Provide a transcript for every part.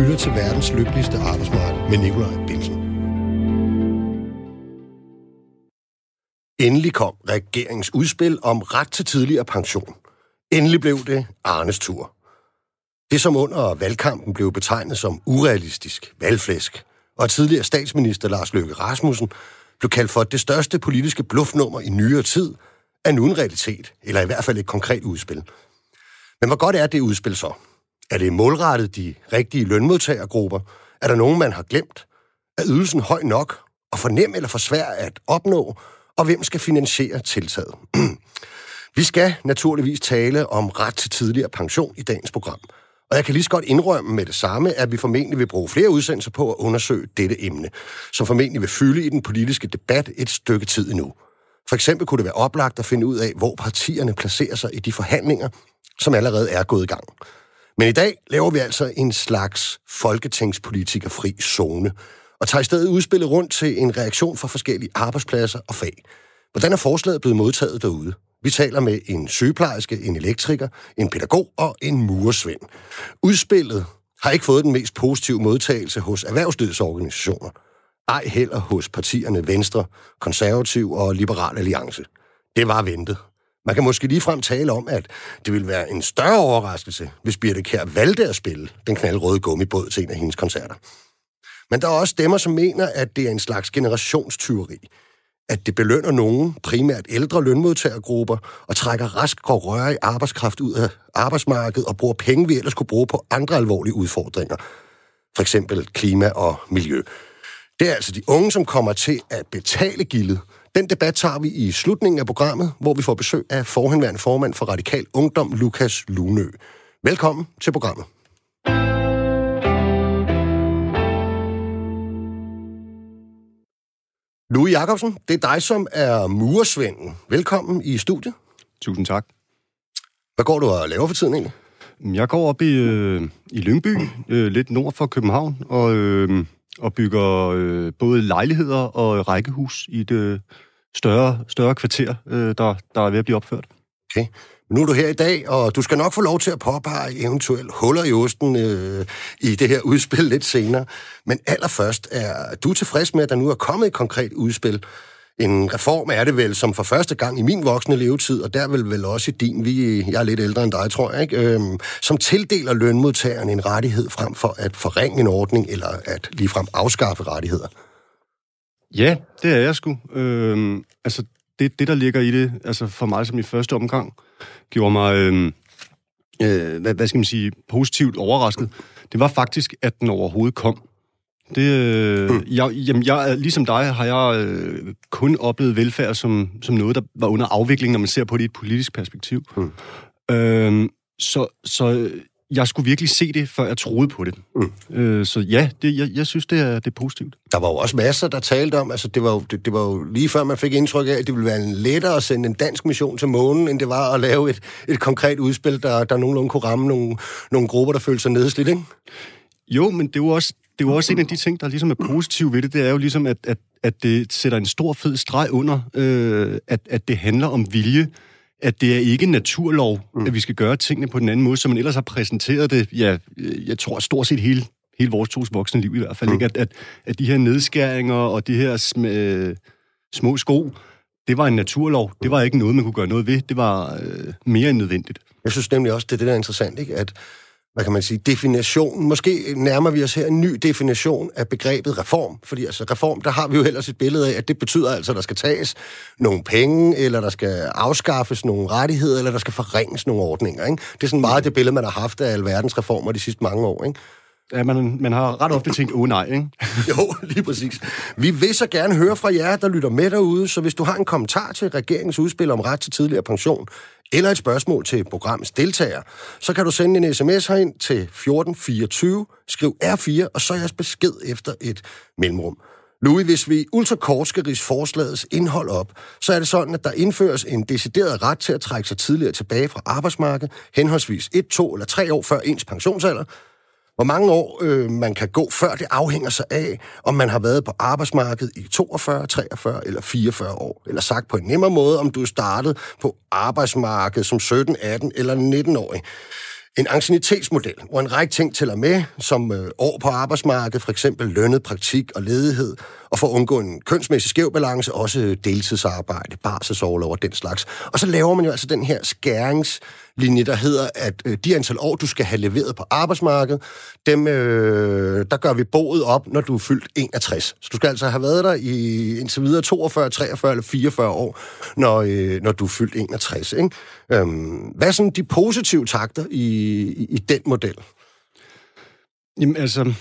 lytter til verdens lykkeligste arbejdsmarked med Nikolaj Bilsen. Endelig kom regeringens udspil om ret til tidligere pension. Endelig blev det Arnes tur. Det, som under valgkampen blev betegnet som urealistisk valgflæsk, og tidligere statsminister Lars Løkke Rasmussen blev kaldt for det største politiske bluffnummer i nyere tid, er nu en realitet, eller i hvert fald et konkret udspil. Men hvor godt er det udspil så? Er det målrettet de rigtige lønmodtagergrupper? Er der nogen, man har glemt? Er ydelsen høj nok og for nem eller for svær at opnå? Og hvem skal finansiere tiltaget? Vi skal naturligvis tale om ret til tidligere pension i dagens program. Og jeg kan lige så godt indrømme med det samme, at vi formentlig vil bruge flere udsendelser på at undersøge dette emne, som formentlig vil fylde i den politiske debat et stykke tid endnu. For eksempel kunne det være oplagt at finde ud af, hvor partierne placerer sig i de forhandlinger, som allerede er gået i gang. Men i dag laver vi altså en slags folketingspolitikerfri zone, og tager i stedet udspillet rundt til en reaktion fra forskellige arbejdspladser og fag. Hvordan er forslaget blevet modtaget derude? Vi taler med en sygeplejerske, en elektriker, en pædagog og en muresvend. Udspillet har ikke fået den mest positive modtagelse hos erhvervslivets organisationer. Ej heller hos partierne Venstre, Konservativ og Liberal Alliance. Det var ventet. Man kan måske ligefrem tale om, at det ville være en større overraskelse, hvis Birte Kær valgte at spille den knaldrøde gummibåd til en af hendes koncerter. Men der er også stemmer, som mener, at det er en slags generationstyveri. At det belønner nogen, primært ældre lønmodtagergrupper, og trækker rask og røre i arbejdskraft ud af arbejdsmarkedet og bruger penge, vi ellers kunne bruge på andre alvorlige udfordringer. For eksempel klima og miljø. Det er altså de unge, som kommer til at betale gildet. Den debat tager vi i slutningen af programmet, hvor vi får besøg af forhenværende formand for Radikal Ungdom, Lukas Lunø. Velkommen til programmet. Louis Jacobsen, det er dig, som er muresvenden. Velkommen i studiet. Tusind tak. Hvad går du og laver for tiden egentlig? Jeg går op i, øh, i Lyngby, øh, lidt nord for København, og, øh, og bygger øh, både lejligheder og rækkehus i det større, større kvarter, øh, der, der er ved at blive opført. Okay. Men nu er du her i dag, og du skal nok få lov til at påpege eventuelt huller i osten øh, i det her udspil lidt senere. Men allerførst, er du tilfreds med, at der nu er kommet et konkret udspil? En reform er det vel, som for første gang i min voksne levetid, og der vil vel også i din, vi, jeg er lidt ældre end dig, tror jeg, ikke? Øhm, som tildeler lønmodtageren en rettighed frem for at forringe en ordning, eller at ligefrem afskaffe rettigheder. Ja, det er jeg sgu. Øhm, altså, det, det, der ligger i det, altså for mig som i første omgang, gjorde mig, øh, øh, hvad, hvad skal man sige, positivt overrasket, det var faktisk, at den overhovedet kom. Det, øh, mm. jeg, jamen, jeg, ligesom dig har jeg øh, kun oplevet velfærd som, som noget, der var under afvikling, når man ser på det i et politisk perspektiv. Mm. Øh, så, så jeg skulle virkelig se det, før jeg troede på det. Mm. Øh, så ja, det, jeg, jeg synes, det er, det er positivt. Der var jo også masser, der talte om, altså det var, jo, det, det var jo lige før man fik indtryk af, at det ville være lettere at sende en dansk mission til månen, end det var at lave et, et konkret udspil, der, der nogenlunde kunne ramme nogle, nogle grupper, der følte sig nedslidt, ikke? Jo, men det er jo også, det jo også en af de ting, der ligesom er positiv ved det, det er jo ligesom, at, at, at det sætter en stor fed streg under, øh, at, at det handler om vilje, at det er ikke naturlov, mm. at vi skal gøre tingene på den anden måde, som man ellers har præsenteret det, ja, jeg tror stort set hele, hele vores tos voksne liv i hvert fald, mm. ikke? At, at, at de her nedskæringer og de her sm, øh, små sko, det var en naturlov. Det var ikke noget, man kunne gøre noget ved. Det var øh, mere end nødvendigt. Jeg synes nemlig også, det er det, der er interessant, ikke? at hvad kan man sige, definition. Måske nærmer vi os her en ny definition af begrebet reform. Fordi altså reform, der har vi jo ellers et billede af, at det betyder altså, at der skal tages nogle penge, eller der skal afskaffes nogle rettigheder, eller der skal forringes nogle ordninger. Ikke? Det er sådan meget det billede, man har haft af alverdens reformer de sidste mange år. Ikke? Ja, man, man har ret ofte tænkt, åh oh, nej, ikke? jo, lige præcis. Vi vil så gerne høre fra jer, der lytter med derude, så hvis du har en kommentar til regeringens udspil om ret til tidligere pension, eller et spørgsmål til programmets deltager, så kan du sende en sms herind til 1424, skriv R4, og så jeres besked efter et mellemrum. Louis, hvis vi ultrakort skal rise forslagets indhold op, så er det sådan, at der indføres en decideret ret til at trække sig tidligere tilbage fra arbejdsmarkedet, henholdsvis et, to eller tre år før ens pensionsalder, hvor mange år øh, man kan gå, før det afhænger sig af, om man har været på arbejdsmarkedet i 42, 43 eller 44 år. Eller sagt på en nemmere måde, om du er startet på arbejdsmarkedet som 17, 18 eller 19-årig. en ancienitetsmodel, hvor en række ting tæller med, som øh, år på arbejdsmarkedet, for eksempel lønnet praktik og ledighed, og for at undgå en kønsmæssig skæv balance, også deltidsarbejde, barselsårlov og den slags. Og så laver man jo altså den her skærings skæringslinje, der hedder, at øh, de antal år, du skal have leveret på arbejdsmarkedet, dem, øh, der gør vi boet op, når du er fyldt 61. Så du skal altså have været der i indtil videre 42, 43 eller 44 år, når, øh, når du er fyldt 61. Ikke? Øhm, hvad er sådan de positive takter i, i, i den model? Jamen altså,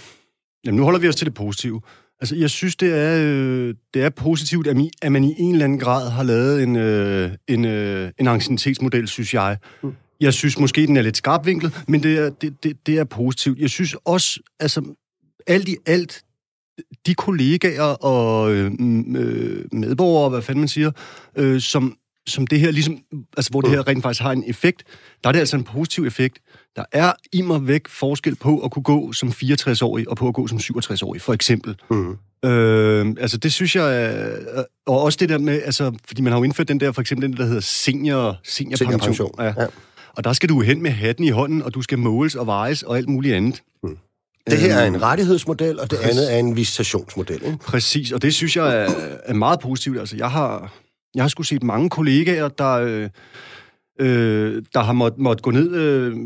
jamen, nu holder vi os til det positive. Altså, jeg synes, det er, øh, det er positivt, at, mi, at man i en eller anden grad har lavet en, øh, en, øh, en ancienitetsmodel, synes jeg. Mm. Jeg synes måske, den er lidt skarpvinklet, men det er, det, det, det er positivt. Jeg synes også, altså, alt i alt, de kollegaer og øh, øh, medborgere, hvad fanden man siger, øh, som, som det her ligesom, altså hvor det her rent faktisk har en effekt, der er det altså en positiv effekt. Der er i mig væk forskel på at kunne gå som 64-årig og på at gå som 67-årig, for eksempel. Mm. Øh, altså det synes jeg, og også det der med, altså, fordi man har jo indført den der, for eksempel den der hedder senior, seniorpension. seniorpension. Ja. ja. Og der skal du hen med hatten i hånden, og du skal måles og vejes og alt muligt andet. Mm. Det her er en rettighedsmodel, og det Præcis. andet er en visitationsmodel. Ikke? Præcis, og det synes jeg er, er meget positivt. Altså, jeg har, jeg har sgu set mange kollegaer, der, øh, øh, der har måttet måtte gå ned... Øh,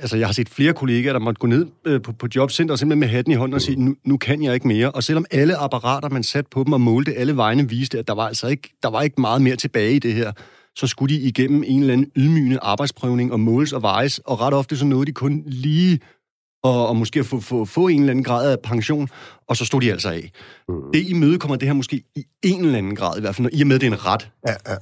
altså, jeg har set flere kollegaer, der måtte gå ned øh, på, på jobcenter og simpelthen med hatten i hånden og sige, nu, nu kan jeg ikke mere. Og selvom alle apparater, man satte på dem og målte alle vegne, viste, at der var altså ikke, der var ikke meget mere tilbage i det her, så skulle de igennem en eller anden ydmygende arbejdsprøvning og måles og vejes, og ret ofte så nåede de kun lige og, og måske at få, få, få en eller anden grad af pension, og så stod de altså af. Mm. Det imødekommer det her måske i en eller anden grad, i hvert fald, når, i og med, det er en ret. Ja, ja.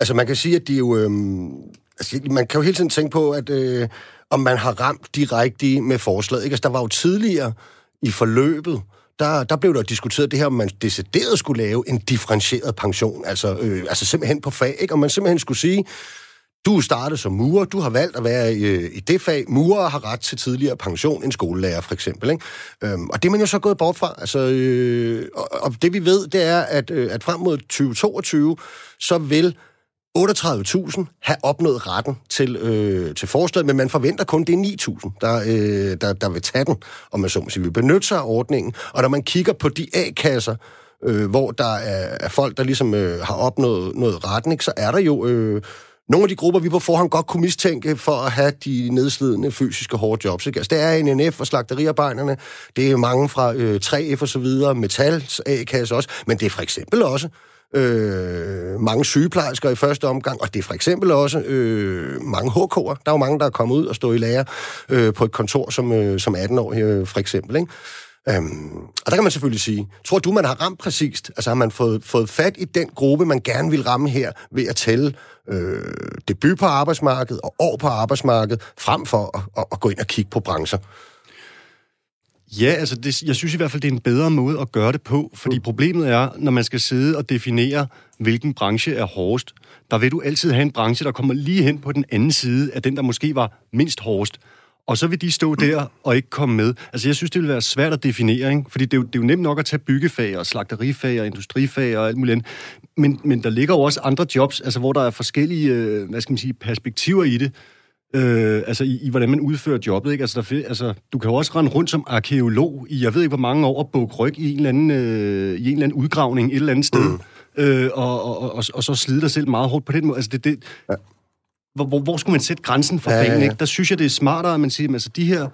Altså, man kan sige, at de jo... Øhm, altså, man kan jo hele tiden tænke på, at øh, om man har ramt de rigtige med forslaget. Ikke? Altså, der var jo tidligere i forløbet, der, der blev der diskuteret det her, om man decideret skulle lave en differentieret pension, altså, øh, altså simpelthen på fag, ikke? om man simpelthen skulle sige, du startede som murer, du har valgt at være i, øh, i det fag. Murer har ret til tidligere pension end skolelærer, for eksempel. Ikke? Øhm, og det er man jo så gået bort fra. Altså, øh, og, og det vi ved, det er, at, øh, at frem mod 2022, så vil 38.000 have opnået retten til, øh, til forslaget, men man forventer kun, det er 9.000, der, øh, der, der vil tage den, om man så må sige, vil benytte sig af ordningen. Og når man kigger på de A-kasser, øh, hvor der er, er folk, der ligesom øh, har opnået noget retten, ikke, så er der jo... Øh, nogle af de grupper, vi på forhånd godt kunne mistænke for at have de nedslidende fysiske hårde jobs. Ikke? Altså, det er NNF og slagteriarbejderne, det er mange fra øh, 3F og så videre, Metals A-kasse også, men det er for eksempel også øh, mange sygeplejersker i første omgang, og det er for eksempel også øh, mange HK'er. Der er jo mange, der er kommet ud og stå i lære øh, på et kontor som, øh, som 18 år øh, for eksempel. Ikke? Øhm, og der kan man selvfølgelig sige, tror du, man har ramt præcist? Altså har man fået, fået fat i den gruppe, man gerne vil ramme her, ved at tælle øh, debut på arbejdsmarkedet og år på arbejdsmarkedet, frem for at, at, at gå ind og kigge på brancher? Ja, altså det, jeg synes i hvert fald, det er en bedre måde at gøre det på, fordi mm. problemet er, når man skal sidde og definere, hvilken branche er hårdest, der vil du altid have en branche, der kommer lige hen på den anden side af den, der måske var mindst hårdest. Og så vil de stå der og ikke komme med. Altså, jeg synes, det vil være svært at definere, ikke? Fordi det er, jo, det er jo nemt nok at tage byggefag og slagterifag og industrifag og alt muligt andet. Men, men der ligger jo også andre jobs, altså, hvor der er forskellige, øh, hvad skal man sige, perspektiver i det. Øh, altså i, i, hvordan man udfører jobbet. Ikke? Altså, der, altså, du kan jo også rende rundt som arkeolog i, jeg ved ikke hvor mange år, og bukke ryg i en eller anden, øh, i en eller anden udgravning et eller andet sted, mm. øh, og, og, og, og så slide dig selv meget hårdt på den måde. Altså, det, det, ja. hvor, hvor, hvor skulle man sætte grænsen for ja, fagene? Ikke? Der synes jeg, det er smartere, at man siger, altså de her,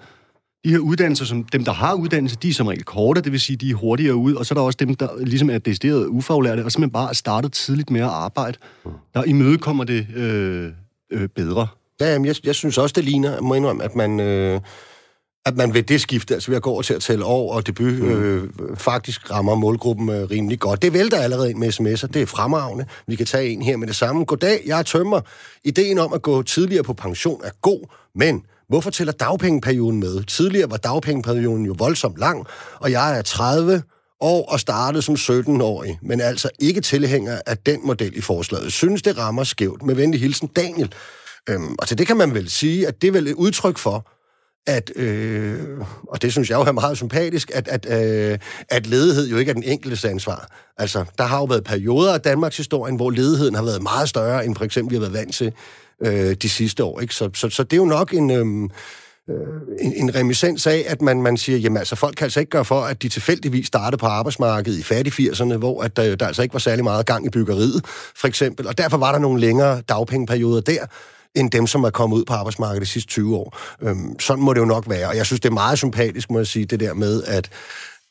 de her uddannelser, som dem, der har uddannelse, de er som regel korte, det vil sige, de er hurtigere ud, og så er der også dem, der ligesom er decideret ufaglærte, og simpelthen bare er startet tidligt med at arbejde. Mm. Der imødekommer det øh, øh, bedre. Ja, jamen, jeg, jeg synes også, det ligner, må indrømme, at man... Øh at man ved det skifte, altså ved at gå over til at tælle år og debut, mm. øh, faktisk rammer målgruppen øh, rimelig godt. Det vælter allerede ind med sms'er, det er fremragende. Vi kan tage en her med det samme. Goddag, jeg er tømmer. Ideen om at gå tidligere på pension er god, men hvorfor tæller dagpengeperioden med? Tidligere var dagpengeperioden jo voldsomt lang, og jeg er 30 år og startede som 17-årig, men altså ikke tilhænger af den model i forslaget. Synes, det rammer skævt. Med venlig hilsen, Daniel. Øhm, og til det kan man vel sige, at det er vel et udtryk for, at, øh, og det synes jeg jo er meget sympatisk, at, at, øh, at ledighed jo ikke er den enkeltes ansvar. Altså, der har jo været perioder af Danmarks historie, hvor ledigheden har været meget større, end for eksempel vi har været vant til øh, de sidste år. Ikke? Så, så, så det er jo nok en... Øhm, øh, en, en remissens af, at man, man siger, jamen altså, folk kan altså ikke gøre for, at de tilfældigvis startede på arbejdsmarkedet i fattig 80'erne, hvor at der, der altså ikke var særlig meget gang i byggeriet, for eksempel. Og derfor var der nogle længere dagpengeperioder der, end dem, som er kommet ud på arbejdsmarkedet de sidste 20 år. Øhm, sådan må det jo nok være. Og jeg synes, det er meget sympatisk, må jeg sige, det der med, at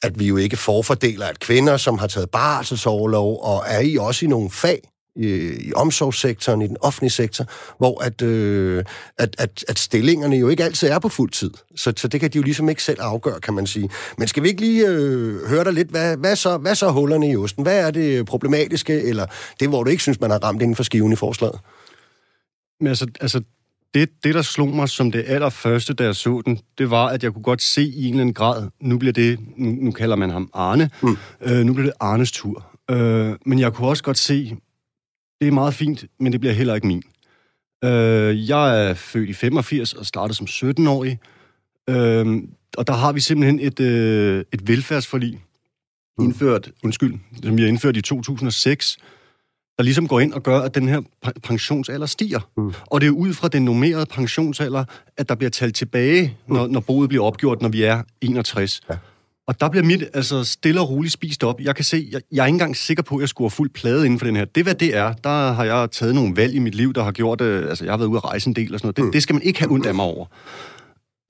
at vi jo ikke forfordeler, at kvinder, som har taget barselsoverlov og er i også i nogle fag, i, i omsorgssektoren, i den offentlige sektor, hvor at, øh, at, at, at stillingerne jo ikke altid er på fuld tid. Så, så det kan de jo ligesom ikke selv afgøre, kan man sige. Men skal vi ikke lige øh, høre dig lidt, hvad, hvad, så, hvad så hullerne i osten? Hvad er det problematiske, eller det, hvor du ikke synes, man har ramt inden for skiven i forslaget? Men altså, altså det, det, der slog mig som det allerførste, da jeg så den, det var, at jeg kunne godt se i en eller anden grad, nu bliver det, nu, nu kalder man ham Arne, mm. øh, nu bliver det Arnes tur. Øh, men jeg kunne også godt se, det er meget fint, men det bliver heller ikke min. Øh, jeg er født i 85 og startede som 17-årig, øh, og der har vi simpelthen et, øh, et velfærdsforlig, mm. indført, undskyld, som vi har indført i 2006, der ligesom går ind og gør, at den her pensionsalder stiger. Mm. Og det er ud fra den normerede pensionsalder, at der bliver talt tilbage, når, mm. når boet bliver opgjort, når vi er 61. Ja. Og der bliver mit altså stille og roligt spist op. Jeg kan se, jeg, jeg er ikke engang sikker på, at jeg skulle have fuld plade inden for den her. Det hvad det er, der har jeg taget nogle valg i mit liv, der har gjort, øh, altså jeg har været ude at rejse en del og sådan noget. Det, mm. det skal man ikke have ondt af mig over.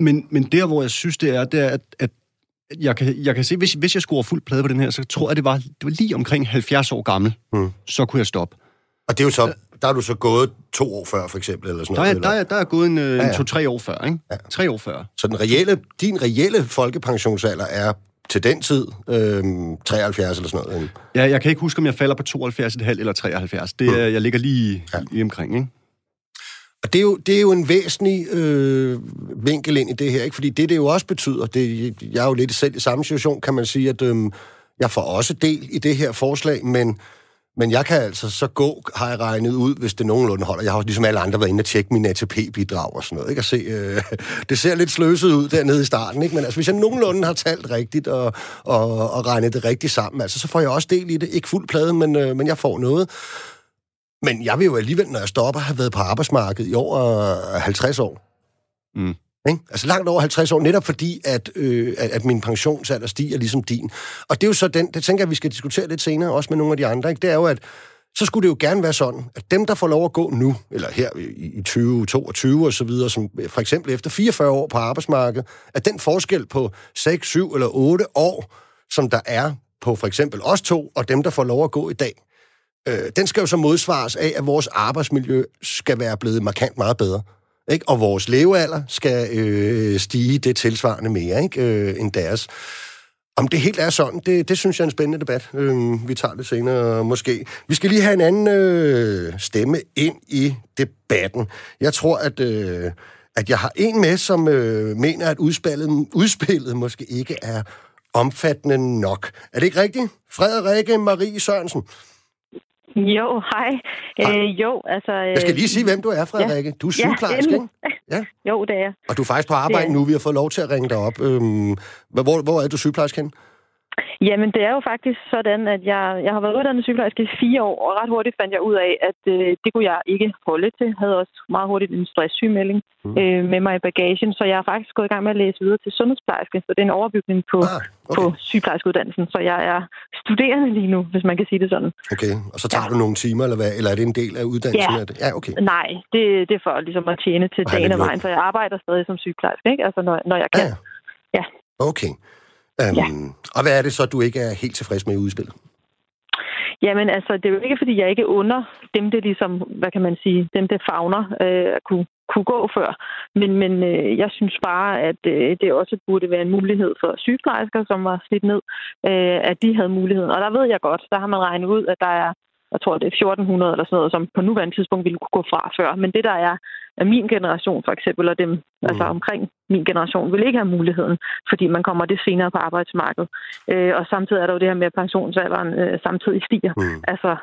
Men, men der, hvor jeg synes, det er, det er, at, at jeg kan, jeg kan se, hvis, hvis jeg skulle fuld plade på den her, så tror jeg, det var, det var lige omkring 70 år gammel. Mm. Så kunne jeg stoppe. Og det er jo så, der er du så gået to år før, for eksempel, eller sådan der er, noget? Der er, der er gået en, øh, ja, ja. en to-tre år før, ikke? Ja. Tre år før. Så den reelle, din reelle folkepensionsalder er til den tid, øh, 73 eller sådan noget? Ja, jeg kan ikke huske, om jeg falder på 72,5 eller 73. Det, mm. Jeg ligger lige, ja. lige omkring, ikke? Og det er jo, det er jo en væsentlig øh, vinkel ind i det her, ikke? fordi det, det jo også betyder, det, jeg er jo lidt selv i samme situation, kan man sige, at øh, jeg får også del i det her forslag, men, men jeg kan altså så gå, har jeg regnet ud, hvis det nogenlunde holder. Jeg har også ligesom alle andre været inde og tjekke min ATP-bidrag og sådan noget, ikke? At se, øh, det ser lidt sløset ud dernede i starten, ikke? Men altså, hvis jeg nogenlunde har talt rigtigt og, og, og regnet det rigtigt sammen, altså, så får jeg også del i det. Ikke fuld plade, men, øh, men jeg får noget. Men jeg vil jo alligevel, når jeg stopper, have været på arbejdsmarkedet i over 50 år. Mm. Ikke? Altså langt over 50 år, netop fordi, at, øh, at, at min pensionsalder stiger ligesom din. Og det er jo så den, det tænker jeg, vi skal diskutere lidt senere, også med nogle af de andre, ikke? det er jo, at så skulle det jo gerne være sådan, at dem, der får lov at gå nu, eller her i 2022 og så videre, som for eksempel efter 44 år på arbejdsmarkedet, at den forskel på 6, 7 eller 8 år, som der er på for eksempel os to, og dem, der får lov at gå i dag, øh, den skal jo så modsvares af, at vores arbejdsmiljø skal være blevet markant meget bedre. Ikke? Og vores levealder skal øh, stige det tilsvarende mere ikke? Øh, end deres. Om det helt er sådan, det, det synes jeg er en spændende debat. Øh, vi tager det senere måske. Vi skal lige have en anden øh, stemme ind i debatten. Jeg tror, at, øh, at jeg har en med, som øh, mener, at udspillet, udspillet måske ikke er omfattende nok. Er det ikke rigtigt? Frederikke Marie Sørensen. Jo, hej. Øh, jo, altså... Øh, jeg skal lige sige, hvem du er, Frederikke. Ja. Du er sygeplejerske, ja, ikke? Ja. Jo, det er Og du er faktisk på arbejde nu. Vi har fået lov til at ringe dig op. Øhm, hvor, hvor er du sygeplejerske henne? Jamen, det er jo faktisk sådan, at jeg, jeg har været uddannet sygeplejerske i fire år, og ret hurtigt fandt jeg ud af, at øh, det kunne jeg ikke holde til. Jeg havde også meget hurtigt en stresssygemelding mm. øh, med mig i bagagen, så jeg har faktisk gået i gang med at læse videre til sundhedsplejerske, så det er en overbygning på, ah, okay. på sygeplejerskeuddannelsen, så jeg er studerende lige nu, hvis man kan sige det sådan. Okay, og så tager ja. du nogle timer, eller hvad? Eller er det en del af uddannelsen? Ja, ja okay. Nej, det, det er for ligesom at tjene til dagen og vejen, så jeg arbejder stadig som sygeplejerske, ikke? Altså, når, når jeg kan. Ja. ja. Okay. Um, ja. Og hvad er det så, du ikke er helt tilfreds med i udspillet? Jamen altså, det er jo ikke, fordi jeg ikke under dem, det ligesom, hvad kan man sige, dem, det fagner, øh, kunne, kunne gå før. Men, men øh, jeg synes bare, at øh, det også burde være en mulighed for sygeplejersker, som var slidt ned, øh, at de havde muligheden. Og der ved jeg godt, der har man regnet ud, at der er jeg tror, det er 1400 eller sådan noget, som på nuværende tidspunkt ville kunne gå fra før. Men det, der er af min generation for eksempel, og dem mm. altså omkring min generation, vil ikke have muligheden, fordi man kommer det senere på arbejdsmarkedet. Øh, og samtidig er der jo det her med, at pensionsalderen øh, samtidig stiger. Mm. Altså,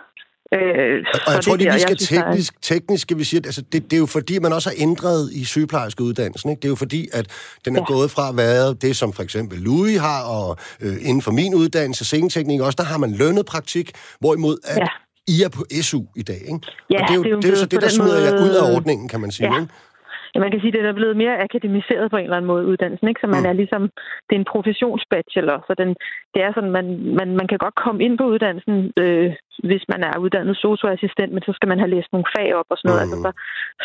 Øh, og jeg tror lige, vi skal synes, teknisk, er... teknisk skal vi sige, at altså, det, det er jo fordi, man også har ændret i sygeplejerskeuddannelsen. Ikke? Det er jo fordi, at den er ja. gået fra at være det, som for eksempel Louis har, og øh, inden for min uddannelse, sceneteknik også, der har man lønnet praktik, hvorimod at ja. I er på SU i dag. Ikke? Ja, og det er jo, det er jo, det er jo så det, der smider måde... jer ud af ordningen, kan man sige. Ja. Ikke? ja, man kan sige, at det er blevet mere akademiseret på en eller anden måde, uddannelsen. Ikke? Så man mm. er ligesom, det er en professionsbachelor, så den, det er sådan, man, man, man kan godt komme ind på uddannelsen, øh, hvis man er uddannet socioassistent, men så skal man have læst nogle fag op og sådan noget. Mm. Altså, så,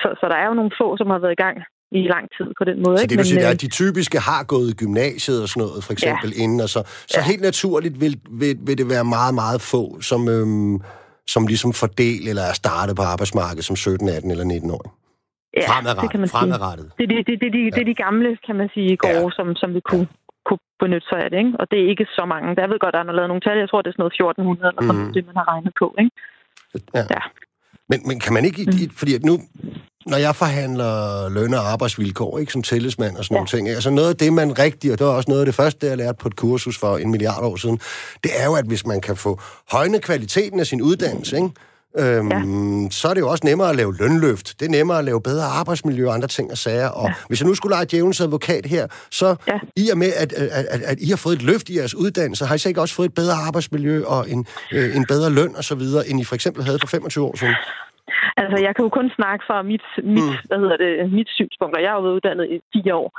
så, så der er jo nogle få, som har været i gang i lang tid på den måde. Så det vil sige, at øh, de typiske har gået i gymnasiet og sådan noget, for eksempel ja. inden, og så, så ja. helt naturligt vil, vil, vil det være meget, meget få, som, øhm, som ligesom fordel eller er startet på arbejdsmarkedet som 17, 18 eller 19 år. Ja, fremadrettet. det kan man fremadrettet. sige. Det, det, det, det, det, ja. det er de gamle, kan man sige, gårde, ja. som, som vi kunne, kunne benytte sig af det. Ikke? Og det er ikke så mange. Der ved godt, der er lavet nogle tal. Jeg tror, det er sådan noget 1400 eller sådan mm. det, man har regnet på. Ikke? Ja. ja. Men, men kan man ikke... Mm. Fordi at nu, når jeg forhandler løn- og arbejdsvilkår, ikke som tillidsmand og sådan ja. nogle ting, altså noget af det, man rigtig, og det var også noget af det første, jeg lærte på et kursus for en milliard år siden, det er jo, at hvis man kan få højne kvaliteten af sin uddannelse, ikke? Øhm, ja. så er det jo også nemmere at lave lønløft. Det er nemmere at lave bedre arbejdsmiljø og andre ting og sager. Og ja. hvis jeg nu skulle lege djævelens advokat her, så ja. i og med, at, at, at, at I har fået et løft i jeres uddannelse, har I så ikke også fået et bedre arbejdsmiljø og en, øh, en bedre løn videre, end I for eksempel havde for 25 år siden? Altså, jeg kan jo kun snakke fra mit, mit, mm. hvad hedder det, mit synspunkt, og jeg har jo været uddannet i fire år.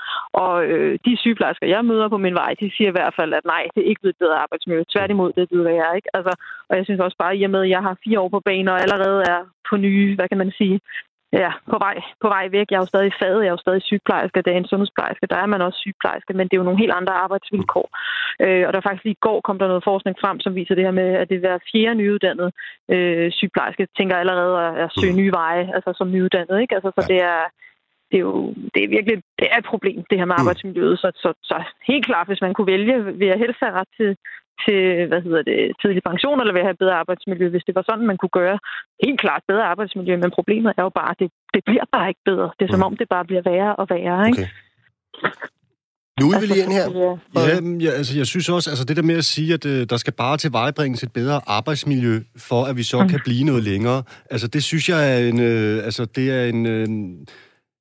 Og øh, de sygeplejersker, jeg møder på min vej, de siger i hvert fald, at nej, det er ikke blevet bedre arbejdsmiljø. Tværtimod, det er blevet værre, ikke? Altså, og jeg synes også bare, i og med, at jeg har fire år på banen, og allerede er på nye, hvad kan man sige, ja, på vej, på vej væk. Jeg er jo stadig faget, jeg er jo stadig sygeplejerske, det er en sundhedsplejerske, der er man også sygeplejerske, men det er jo nogle helt andre arbejdsvilkår. Øh, og der faktisk lige i går kom der noget forskning frem, som viser det her med, at det er hver fjerde nyuddannet øh, sygeplejerske, tænker allerede at, at søge nye veje, altså som nyuddannet, ikke? Altså, så det er, det er jo det er virkelig det er et problem, det her med arbejdsmiljøet. Så, så, så helt klart, hvis man kunne vælge, vil jeg helst have ret til, til hvad hedder det, tidlig pension, eller vil have bedre arbejdsmiljø, hvis det var sådan, man kunne gøre helt klart bedre arbejdsmiljø. Men problemet er jo bare, at det, det bliver bare ikke bedre. Det er som mm. om, det bare bliver værre og værre. Ikke? Okay. Nu er vi lige ind her. Ja, ja, altså, jeg synes også, altså det der med at sige, at øh, der skal bare tilvejebringes et bedre arbejdsmiljø, for at vi så mm. kan blive noget længere. Altså det synes jeg er en, øh, altså det er en, øh,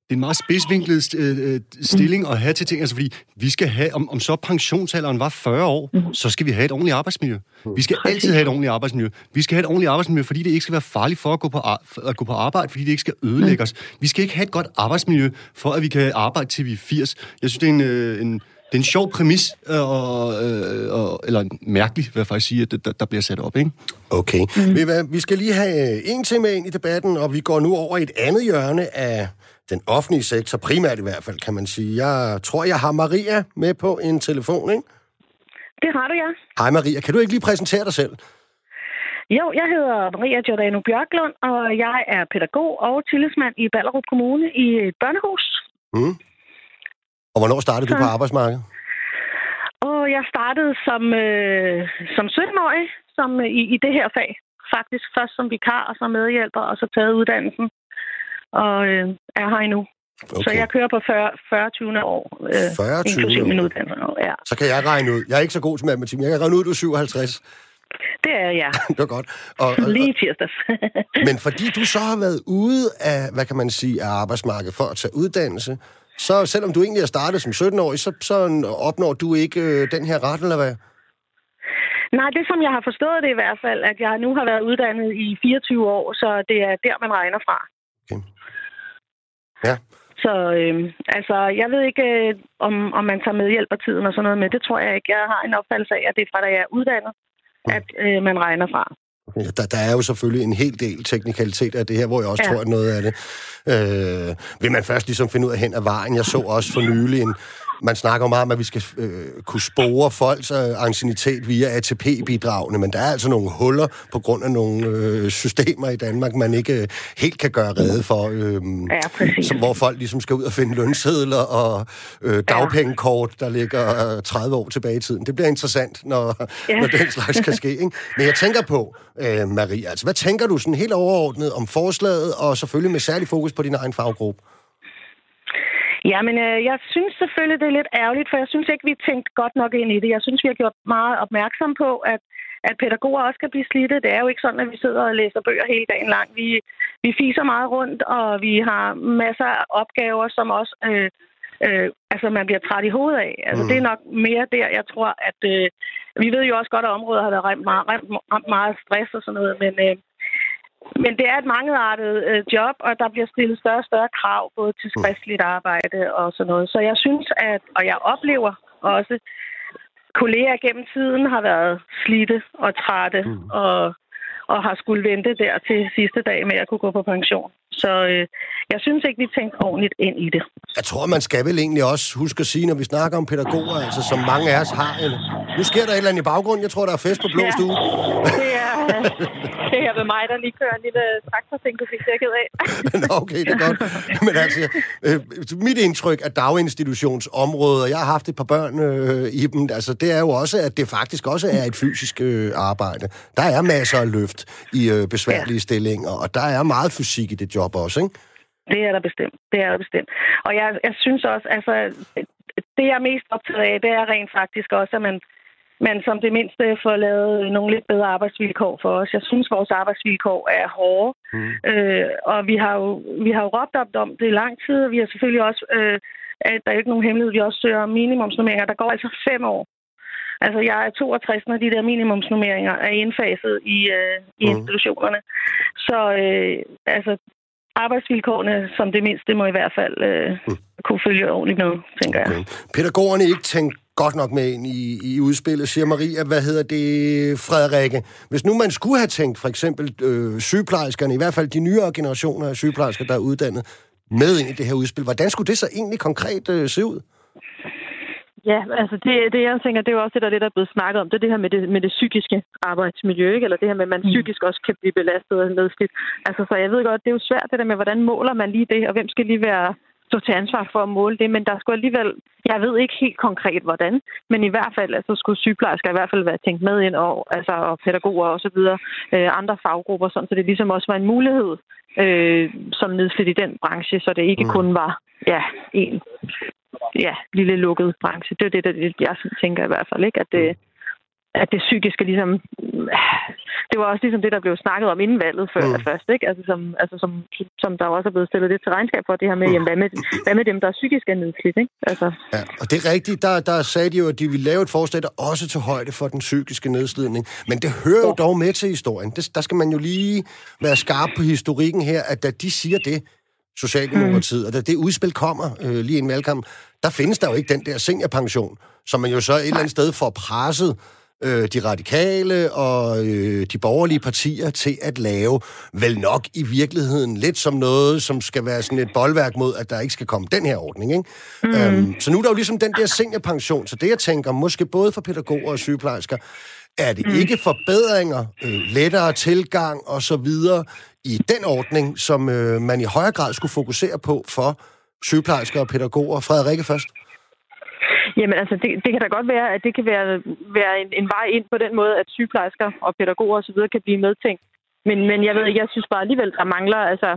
det er en meget spidsvinklet øh, øh, stilling at have til ting. Altså, fordi vi skal have, om, om så pensionsalderen var 40 år, mm. så skal vi have et ordentligt arbejdsmiljø. Vi skal altid have et ordentligt arbejdsmiljø. Vi skal have et ordentligt arbejdsmiljø, fordi det ikke skal være farligt for at gå på, at gå på arbejde, fordi det ikke skal ødelægge os. Vi skal ikke have et godt arbejdsmiljø, for at vi kan arbejde til vi er 80. Jeg synes, det er en, øh, en det er en sjov præmis, øh, og, øh, eller mærkelig, vil jeg faktisk sige, at der, der bliver sat op, ikke? Okay. Mm. Vi skal lige have en til med ind i debatten, og vi går nu over i et andet hjørne af den offentlige sektor, primært i hvert fald, kan man sige. Jeg tror, jeg har Maria med på en telefon, ikke? Det har du, ja. Hej Maria, kan du ikke lige præsentere dig selv? Jo, jeg hedder Maria Giordano Bjørklund, og jeg er pædagog og tillidsmand i Ballerup Kommune i et børnehus. Mm. Og hvornår startede Så... du på arbejdsmarkedet? Og jeg startede som, øh, som 17-årig som, øh, i, i det her fag. Faktisk først som vikar og som medhjælper, og så taget uddannelsen og øh, er her endnu. Okay. Så jeg kører på 40, 40 20. år, øh, 40 inklusive min uddannelse. Ja. Så kan jeg regne ud. Jeg er ikke så god til matematik, men jeg kan regne ud, at du er 57. Det er jeg. det er godt. Og, og, Lige tirsdags. men fordi du så har været ude af, hvad kan man sige, af arbejdsmarkedet for at tage uddannelse, så selvom du egentlig er startet som 17-årig, så, så opnår du ikke øh, den her ret, eller hvad? Nej, det som jeg har forstået det i hvert fald, at jeg nu har været uddannet i 24 år, så det er der, man regner fra. Okay. Ja. Så øh, altså, jeg ved ikke, øh, om, om man tager med hjælp af tiden og sådan noget med. Det tror jeg ikke. Jeg har en opfattelse af, at det er fra, da jeg er uddannet, mm. at øh, man regner fra. Ja, der, der er jo selvfølgelig en hel del teknikalitet af det her, hvor jeg også ja. tror, at noget af det øh, vil man først ligesom finde ud af hen ad vejen. Jeg så også for nylig en, man snakker meget om, at vi skal øh, kunne spore folks øh, ancienitet via ATP-bidragene, men der er altså nogle huller på grund af nogle øh, systemer i Danmark, man ikke øh, helt kan gøre rede for. Øh, ja, som, hvor folk ligesom skal ud og finde lønsedler og øh, dagpengekort, der ligger øh, 30 år tilbage i tiden. Det bliver interessant, når, ja. når den slags kan ske. Ikke? Men jeg tænker på, øh, Maria, altså hvad tænker du sådan helt overordnet om forslaget, og selvfølgelig med særlig fokus på din egen faggruppe? Ja, men øh, jeg synes selvfølgelig, det er lidt ærgerligt, for jeg synes ikke, vi har tænkt godt nok ind i det. Jeg synes, vi har gjort meget opmærksom på, at at pædagoger også kan blive slidte. Det er jo ikke sådan, at vi sidder og læser bøger hele dagen lang. Vi, vi fiser meget rundt, og vi har masser af opgaver, som også øh, øh, altså man bliver træt i hovedet af. Altså mm. det er nok mere der, jeg tror, at øh, vi ved jo også godt, at området har været ramt meget, ramt, ramt meget stress og sådan noget, men, øh, men det er et mangeartet øh, job, og der bliver stillet større og større krav, både til mm. skriftligt arbejde og sådan noget. Så jeg synes, at, og jeg oplever også, kolleger gennem tiden har været slidte og trætte mm. og, og har skulle vente der til sidste dag med at kunne gå på pension. Så øh, jeg synes ikke, vi tænkte ordentligt ind i det. Jeg tror, man skal vel egentlig også huske at sige, når vi snakker om pædagoger, altså som mange af os har en... Nu sker der et eller andet i baggrunden. Jeg tror, der er fest på Blå ja, Stue. det er, det er ved mig, der lige kører en lille traktorting, du fik dækket af. Nå, okay, det er godt. Men altså, øh, mit indtryk af daginstitutionsområdet, og jeg har haft et par børn øh, i dem, altså det er jo også, at det faktisk også er et fysisk øh, arbejde. Der er masser af løft i øh, besværlige ja. stillinger, og der er meget fysik i det job også, ikke? Det er der bestemt. Det er der bestemt. Og jeg, jeg synes også, altså, det jeg er mest optaget af, det er rent faktisk også, at man, man som det mindste får lavet nogle lidt bedre arbejdsvilkår for os. Jeg synes, vores arbejdsvilkår er hårde. Mm. Øh, og vi har, jo, vi har jo råbt op om det i lang tid. Vi har selvfølgelig også, øh, at der er ikke nogen hemmelighed, vi også søger minimumsnummeringer. Der går altså fem år. Altså, jeg er 62, når de der minimumsnummeringer er indfaset i, øh, i mm. institutionerne. Så øh, altså, arbejdsvilkårene som det mindste må i hvert fald øh, mm. kunne følge ordentligt med, tænker okay. jeg. Pædagogerne ikke tænkt godt nok med ind i, i udspillet, siger Maria. Hvad hedder det, Frederikke? Hvis nu man skulle have tænkt for eksempel øh, sygeplejerskerne, i hvert fald de nyere generationer af sygeplejersker, der er uddannet, med ind i det her udspil, hvordan skulle det så egentlig konkret øh, se ud? Ja, altså det, det jeg tænker, det er jo også det, der lidt er blevet snakket om, det er det her med det, med det psykiske arbejdsmiljø, ikke? eller det her med, at man mm. psykisk også kan blive belastet og nedslidt. Altså, så jeg ved godt, det er jo svært det der med, hvordan måler man lige det, og hvem skal lige være stå til ansvar for at måle det, men der skulle alligevel, jeg ved ikke helt konkret hvordan, men i hvert fald altså, skulle sygeplejersker i hvert fald være tænkt med ind, og, altså, og pædagoger og så videre, øh, andre faggrupper, sådan, så det ligesom også var en mulighed øh, som nedslidt i den branche, så det ikke mm. kun var ja, en ja, lille lukket branche. Det er det, der, jeg tænker i hvert fald, ikke? At det, at det psykiske ligesom... Det var også ligesom det, der blev snakket om inden valget før mm. først, ikke? Altså som, altså som, som der også er blevet stillet lidt til regnskab for, det her med, mm. jamen, hvad, med hvad med dem, der er psykisk er nedslidt, ikke? Altså. Ja, og det er rigtigt. Der, der sagde de jo, at de ville lave et forslag, der også til højde for den psykiske nedslidning. Men det hører ja. jo dog med til historien. Det, der skal man jo lige være skarp på historikken her, at da de siger det, Socialdemokratiet, mm. og da det udspil kommer øh, lige en valgkamp, der findes der jo ikke den der seniorpension, som man jo så et eller andet sted får presset øh, de radikale og øh, de borgerlige partier til at lave, vel nok i virkeligheden lidt som noget, som skal være sådan et boldværk mod, at der ikke skal komme den her ordning. Ikke? Mm. Øhm, så nu er der jo ligesom den der seniorpension, så det jeg tænker, måske både for pædagoger og sygeplejersker, er det mm. ikke forbedringer, øh, lettere tilgang og så videre i den ordning, som øh, man i højere grad skulle fokusere på for sygeplejersker og pædagoger? Frederikke først. Jamen altså, det, det kan da godt være, at det kan være, være en, en vej ind på den måde, at sygeplejersker og pædagoger osv. kan blive medtænkt. Men, men jeg ved jeg synes bare alligevel, der mangler, altså,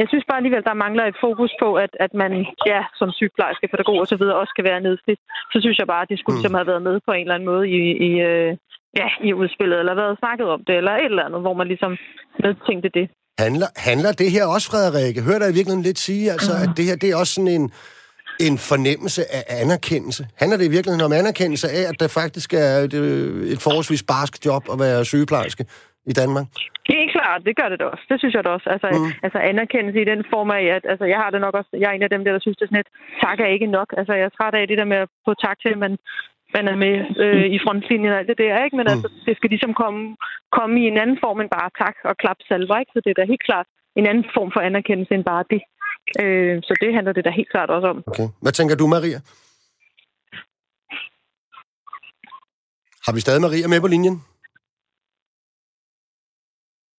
jeg synes bare alligevel, der mangler et fokus på, at, at man ja, som sygeplejerske, pædagog og så videre også skal være nedslidt. Så synes jeg bare, at det skulle mm. ligesom have været med på en eller anden måde i, i, øh, ja, i udspillet, eller været snakket om det, eller et eller andet, hvor man ligesom medtænkte det. Handler, handler det her også, Frederikke? Hører der i virkeligheden lidt sige, altså, mm. at det her det er også sådan en, en fornemmelse af anerkendelse? Handler det i virkeligheden om anerkendelse af, at der faktisk er et, øh, et forholdsvis barsk job at være sygeplejerske i Danmark? Det er klart, det gør det da også. Det synes jeg da også. Altså, mm. altså anerkendelse i den form af, at altså, jeg har det nok også, jeg er en af dem der, der synes, det er sådan et, tak er ikke nok. Altså, jeg er træt af det der med at få tak til, at man man er med øh, i frontlinjen og alt det der, ikke? Men mm. altså, det skal ligesom komme, komme i en anden form end bare tak og klap salver, ikke? Så det er da helt klart en anden form for anerkendelse end bare det. Øh, så det handler det da helt klart også om. Okay. Hvad tænker du, Maria? Har vi stadig Maria med på linjen?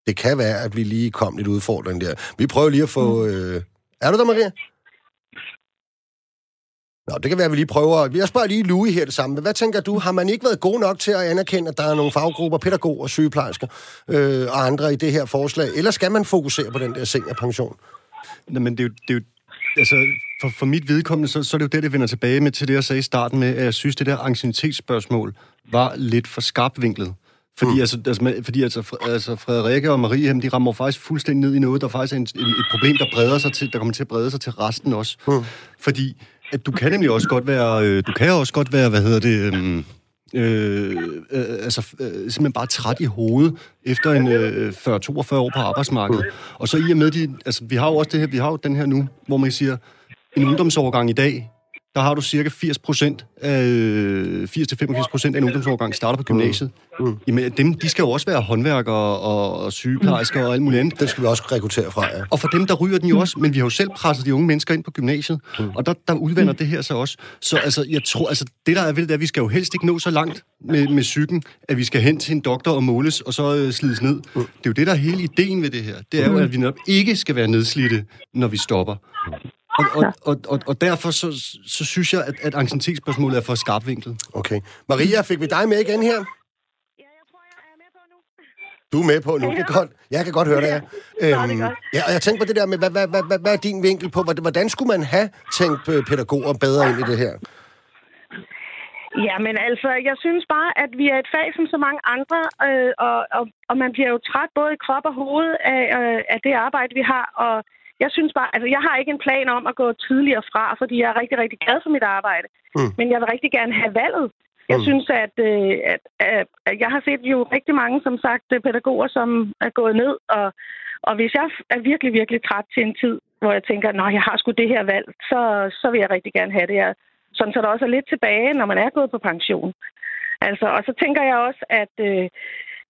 Det kan være, at vi lige kom lidt udfordring der. Vi prøver lige at få... Mm. Øh... Er du der, Maria? Nå, det kan være, at vi lige prøver. Jeg spørger lige Louis her det samme. Hvad tænker du? Har man ikke været god nok til at anerkende, at der er nogle faggrupper, pædagoger, sygeplejersker øh, og andre i det her forslag? Eller skal man fokusere på den der seniorpension? Nej, men det er jo, det er jo altså, for, for mit vedkommende, så, så er det jo det, det vender tilbage med til det, jeg sagde i starten med, at jeg synes, det der ancienitetsspørgsmål var lidt for skarpvinklet. Fordi, mm. altså, altså, fordi altså, altså, Frederikke og Marie, de rammer faktisk fuldstændig ned i noget, der faktisk er en, en, et problem, der breder sig til, der kommer til at brede sig til resten også. Mm. Fordi du kan nemlig også godt være, øh, du kan også godt være, hvad hedder det, øh, øh, øh, altså øh, simpelthen bare træt i hovedet efter en øh, 40-42 år på arbejdsmarkedet. Og så i og med, de, altså vi har jo også det her, vi har jo den her nu, hvor man siger, en ungdomsovergang i dag, der har du cirka 80 procent af, 80-85 procent af en ungdomsårgang starter på gymnasiet. Mm. Mm. Jamen, dem, de skal jo også være håndværkere og, og sygeplejersker og alt muligt andet. Det skal vi også rekruttere fra, ja. Og for dem, der ryger den jo også, men vi har jo selv presset de unge mennesker ind på gymnasiet, mm. og der, der udvander det her så også. Så altså, jeg tror, altså, det der er vildt, er, at vi skal jo helst ikke nå så langt med, med psyken, at vi skal hen til en doktor og måles, og så øh, slides ned. Mm. Det er jo det, der er hele ideen ved det her. Det er jo, at vi netop ikke skal være nedslidte, når vi stopper. Og, og, og, og, og derfor så, så synes jeg, at, at ancientetsspørgsmålet er for skarpvinklet. Okay. Maria, fik vi dig med igen her? Ja, jeg tror, jeg er med på nu. Du er med på nu, det er godt. Jeg kan godt høre det, ja. Øhm, ja, og jeg tænker på det der med, hvad, hvad, hvad, hvad er din vinkel på, hvordan skulle man have tænkt pædagoger bedre ind i det her? Ja, men altså, jeg synes bare, at vi er et fag som så mange andre, øh, og, og, og man bliver jo træt både i krop og hoved af, øh, af det arbejde, vi har, og jeg synes bare, altså jeg har ikke en plan om at gå tidligere fra, fordi jeg er rigtig, rigtig glad for mit arbejde. Mm. Men jeg vil rigtig gerne have valget. Jeg mm. synes, at, øh, at, at, at jeg har set jo rigtig mange, som sagt, pædagoger, som er gået ned. Og, og hvis jeg er virkelig, virkelig træt til en tid, hvor jeg tænker, at jeg har sgu det her valg, så, så vil jeg rigtig gerne have det. Jeg, sådan så der også er lidt tilbage, når man er gået på pension. Altså, og så tænker jeg også, at, øh,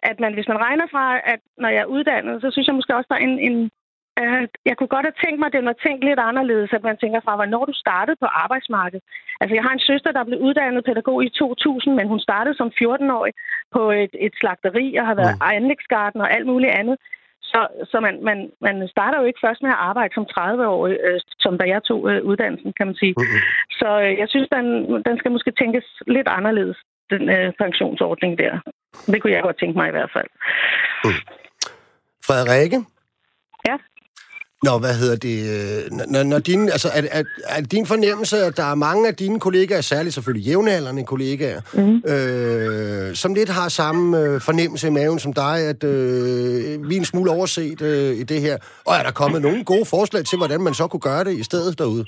at man, hvis man regner fra, at når jeg er uddannet, så synes jeg måske også, der er en, en, Øh, jeg kunne godt have tænkt mig, at det var tænkt lidt anderledes, at man tænker fra, hvornår du startede på arbejdsmarkedet. Altså, jeg har en søster, der blev uddannet pædagog i 2000, men hun startede som 14-årig på et, et slagteri og har været mm. anlægsgarden og alt muligt andet. Så, så man, man, man starter jo ikke først med at arbejde som 30-årig, øh, som da jeg tog øh, uddannelsen, kan man sige. Mm-hmm. Så øh, jeg synes, den, den skal måske tænkes lidt anderledes, den øh, pensionsordning der. Det kunne jeg godt tænke mig i hvert fald. Mm. Frederikke? Ja? Nå, hvad hedder det? Øh, når, når din, altså, er, er, er din fornemmelse, at der er mange af dine kollegaer, særligt selvfølgelig jævnaldrende kollegaer, mm. øh, som lidt har samme øh, fornemmelse i maven som dig, at øh, vi er en smule overset øh, i det her? Og er der kommet nogle gode forslag til, hvordan man så kunne gøre det i stedet derude?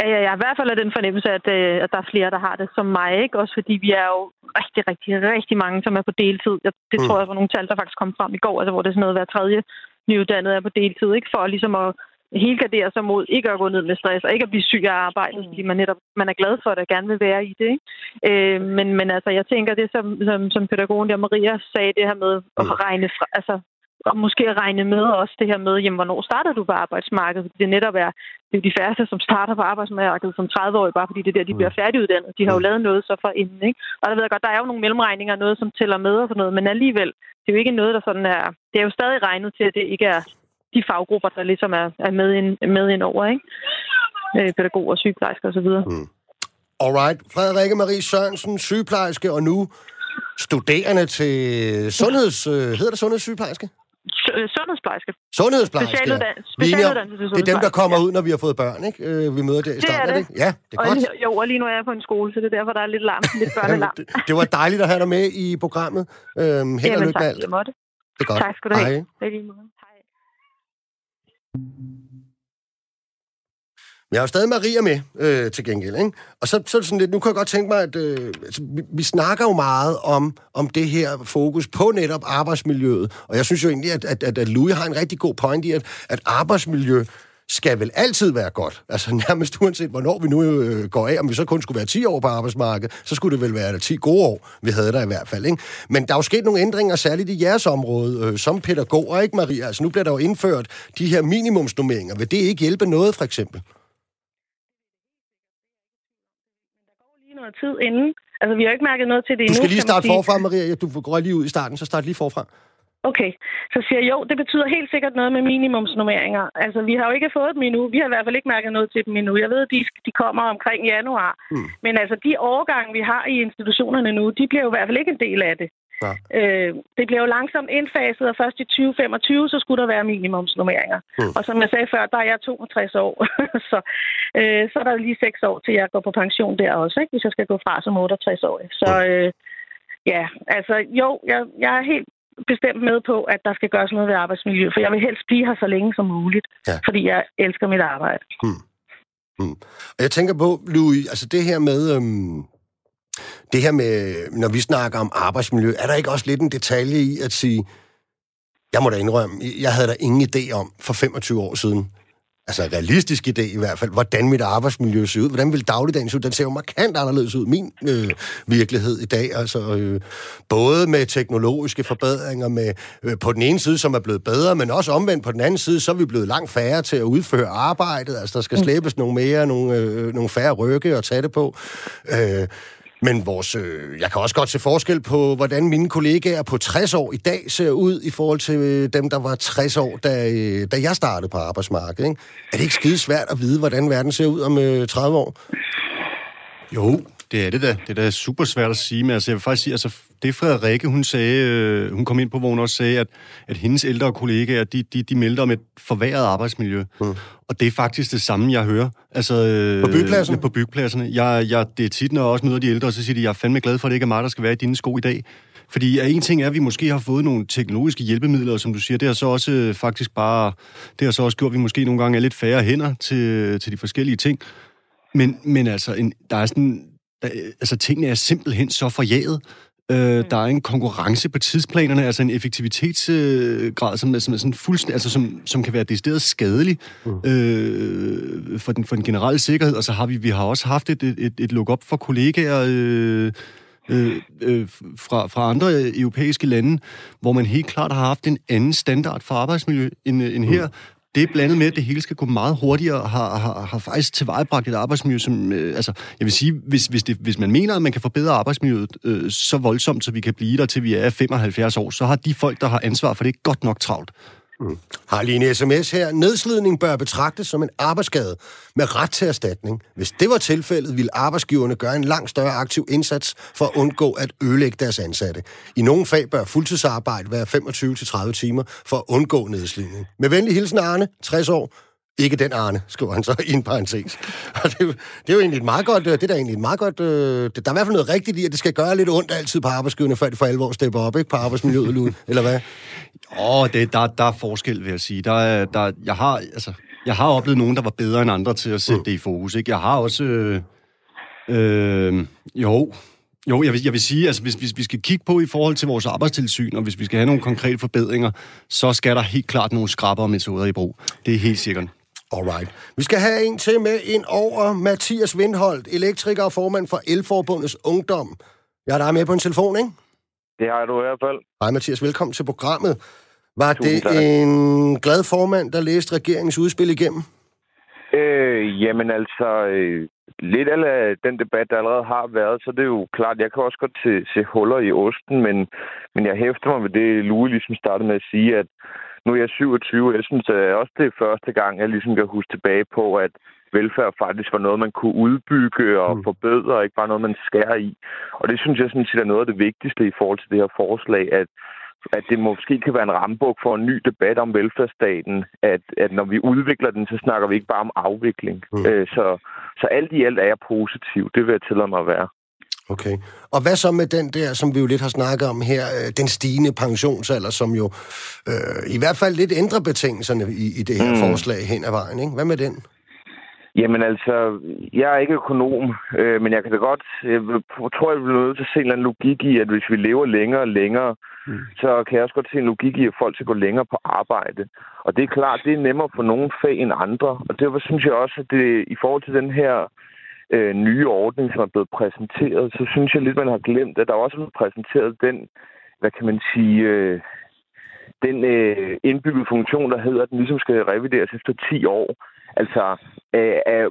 Ja, jeg har i hvert fald den fornemmelse, at, øh, at der er flere, der har det som mig. Ikke? Også fordi vi er jo rigtig, rigtig, rigtig mange, som er på deltid. Det mm. tror jeg var nogle tal, der faktisk kom frem i går, altså, hvor det er sådan noget hver tredje nyuddannede er på deltid, ikke? for ligesom at helgardere sig mod ikke at gå ned med stress og ikke at blive syg af arbejdet, fordi man netop man er glad for det og gerne vil være i det. Ikke? Øh, men, men altså, jeg tænker, det som, som, som pædagogen der Maria sagde, det her med at mm. regne fra, altså, og måske at regne med også det her med, jamen, hvornår starter du på arbejdsmarkedet? Det netop er, det er de færreste, som starter på arbejdsmarkedet som 30-årige, bare fordi det er der, de bliver mm. færdiguddannet. De har jo mm. lavet noget så for inden, ikke? Og der ved jeg godt, der er jo nogle mellemregninger, noget som tæller med og sådan noget, men alligevel, det er jo ikke noget, der sådan er... Det er jo stadig regnet til, at det ikke er de faggrupper, der ligesom er, er med, ind, med ind over, ikke? Øh, pædagoger, sygeplejersker osv. Mm. Alright. Frederikke Marie Sørensen, sygeplejerske, og nu studerende til sundheds... Øh, hedder det sundhedssygeplejerske? Øh, sundhedsplejerske. Sundhedsplejerske, Specialuddannelse ja. Det er dem, der kommer ja. ud, når vi har fået børn, ikke? Øh, vi møder der i starten, det er det. Ikke? Ja, det er og godt. Jo, og lige nu er jeg på en skole, så det er derfor, der er lidt larm, lidt børnelarm. det, det var dejligt at have dig med i programmet. Øhm, held og lykke med alt. Det er godt. Tak skal du have. Hej. Hej. Jeg har jo stadig Maria med øh, til gengæld, ikke? Og så, så sådan lidt, nu kan jeg godt tænke mig, at øh, altså, vi, vi snakker jo meget om, om det her fokus på netop arbejdsmiljøet. Og jeg synes jo egentlig, at, at, at, at Louis har en rigtig god point i, at, at arbejdsmiljø skal vel altid være godt. Altså nærmest uanset, hvornår vi nu øh, går af, om vi så kun skulle være 10 år på arbejdsmarkedet, så skulle det vel være 10 gode år, vi havde der i hvert fald. Ikke? Men der er jo sket nogle ændringer, særligt i jeres område, øh, som pædagoger, ikke Maria? Altså nu bliver der jo indført de her minimumsnummeringer. Vil det ikke hjælpe noget, for eksempel? Noget tid inden. Altså, vi har ikke mærket noget til det endnu. Du skal lige starte forfra, Maria. Du går lige ud i starten, så start lige forfra. Okay, så siger jeg, jo, det betyder helt sikkert noget med minimumsnummeringer. Altså, vi har jo ikke fået dem endnu. Vi har i hvert fald ikke mærket noget til dem endnu. Jeg ved, at de, de kommer omkring januar. Mm. Men altså, de årgange, vi har i institutionerne nu, de bliver jo i hvert fald ikke en del af det. Øh, det bliver jo langsomt indfaset, og først i 2025, så skulle der være minimumsnummeringer. Mm. Og som jeg sagde før, der er jeg 62 år, så, øh, så er der lige 6 år, til jeg går på pension der også, ikke? hvis jeg skal gå fra som 68 år. Så, mm. øh, ja, altså jo, jeg, jeg er helt bestemt med på, at der skal gøres noget ved arbejdsmiljø, for jeg vil helst blive her så længe som muligt, Ja. fordi jeg elsker mit arbejde. Og jeg tænker på, Louis, altså det her med... Øhm, det her med, når vi snakker om arbejdsmiljø, er der ikke også lidt en detalje i at sige, jeg må da indrømme, jeg havde da ingen idé om for 25 år siden, altså realistisk idé i hvert fald, hvordan mit arbejdsmiljø ser ud, hvordan vil dagligdagen se ud, den ser jo markant anderledes ud, min øh, virkelighed i dag, altså øh, både med teknologiske forbedringer, med øh, på den ene side, som er blevet bedre, men også omvendt på den anden side, så er vi blevet langt færre til at udføre arbejdet, altså der skal slæbes nogle mere, nogle, øh, nogle færre rykke og tage det på. Øh, men vores, øh, jeg kan også godt se forskel på, hvordan mine kollegaer på 60 år i dag ser ud i forhold til øh, dem, der var 60 år, da, øh, da jeg startede på arbejdsmarkedet. Ikke? Er det ikke skide svært at vide, hvordan verden ser ud om øh, 30 år? Jo, det er det da. Det er da super svært at sige, men altså, jeg vil faktisk sige, altså, det Frederikke, hun sagde, øh, hun kom ind på, hvor hun også sagde, at, at hendes ældre kollegaer, de, de, de meldte om et forværret arbejdsmiljø. Mm. Og det er faktisk det samme, jeg hører. Altså, øh, På byggepladserne? På byggepladserne. Jeg, jeg, det er tit, når jeg også møder de ældre, så siger de, jeg er fandme glad for, at det ikke er mig, der skal være i dine sko i dag. Fordi en ting er, at vi måske har fået nogle teknologiske hjælpemidler, og som du siger, det har så også øh, faktisk bare, det har så også gjort, at vi måske nogle gange er lidt færre hænder til, til de forskellige ting. Men, men altså, en, der er sådan, der, altså tingene er simpelthen så forjaget. Øh, der er en konkurrence på tidsplanerne, altså en effektivitetsgrad, øh, som, som er sådan fuldstændig, altså som, som kan være decideret skadelig øh, for, den, for den generelle sikkerhed. Og så har vi, vi har også haft et, et, et look-up for kollegaer øh, øh, øh, fra, fra andre europæiske lande, hvor man helt klart har haft en anden standard for arbejdsmiljø end, øh, end her. Det er blandet med, at det hele skal gå meget hurtigere, og har, har, har faktisk tilvejebragt et arbejdsmiljø, som, øh, altså, jeg vil sige, hvis, hvis, det, hvis man mener, at man kan forbedre arbejdsmiljøet øh, så voldsomt, så vi kan blive der til vi er 75 år, så har de folk, der har ansvar for det, godt nok travlt. Mm. Har lige en sms her. Nedslidning bør betragtes som en arbejdsskade med ret til erstatning. Hvis det var tilfældet, ville arbejdsgiverne gøre en langt større aktiv indsats for at undgå at ødelægge deres ansatte. I nogle fag bør fuldtidsarbejde være 25-30 timer for at undgå nedslidning. Med venlig hilsen Arne, 60 år. Ikke den Arne, skriver han så i en parentes. Og det, er det er jo egentlig et meget godt, øh, det er da egentlig et meget godt, øh, det, der er i hvert fald noget rigtigt i, at det skal gøre lidt ondt altid på arbejdsgiverne, før de for alvor stepper op, ikke? På arbejdsmiljøet, eller hvad? Åh, det, der, der er forskel, vil jeg sige. Der er, der, jeg, har, altså, jeg har oplevet nogen, der var bedre end andre til at sætte det i fokus. Ikke? Jeg har også... Øh, øh, jo, jo jeg, vil, jeg vil sige, altså, hvis, hvis vi skal kigge på i forhold til vores arbejdstilsyn, og hvis vi skal have nogle konkrete forbedringer, så skal der helt klart nogle skrappere metoder i brug. Det er helt sikkert. Alright. Vi skal have en til med ind over Mathias Vindholdt, elektriker og formand for Elforbundets Ungdom. Jeg er der med på en telefon, ikke? Det har du i hvert fald. Hej Mathias, velkommen til programmet. Var Tusind det tak. en glad formand, der læste regeringens udspil igennem? Øh, jamen altså, øh, lidt af den debat, der allerede har været, så det er jo klart, jeg kan også godt se, se huller i osten, men, men jeg hæfter mig ved det, Louis ligesom startede med at sige, at nu er jeg 27, jeg synes at også det er første gang, jeg ligesom kan huske tilbage på, at velfærd faktisk var noget, man kunne udbygge og Mm. forbedre, og ikke bare noget, man skærer i. Og det synes jeg sådan set er noget af det vigtigste i forhold til det her forslag, at at det måske kan være en rambuk for en ny debat om velfærdsstaten, at, at når vi udvikler den, så snakker vi ikke bare om afvikling. Mm. Øh, så, så alt i alt er jeg positiv. Det vil jeg tillade mig at være. Okay. Og hvad så med den der, som vi jo lidt har snakket om her, øh, den stigende pensionsalder, som jo øh, i hvert fald lidt ændrer betingelserne i, i det her mm. Forslag hen ad vejen, ikke? Hvad med den? Jamen altså, jeg er ikke økonom, øh, men jeg kan da godt, jeg tror, jeg bliver nødt til at se en eller anden logik i, at hvis vi lever længere og længere, Mm. mm. så kan jeg også godt se en logik i, at folk skal gå længere på arbejde. Og det er klart, det er nemmere for nogle fag end andre. Og derfor synes jeg også, at det i forhold til den her øh, Øh, nye ordning, som er blevet præsenteret, så synes jeg lidt, man har glemt, at der også er blevet præsenteret den, hvad kan man sige, øh, den øh, indbyggede funktion, der hedder, at den ligesom skal revideres efter 10 år. Altså, øh, øh,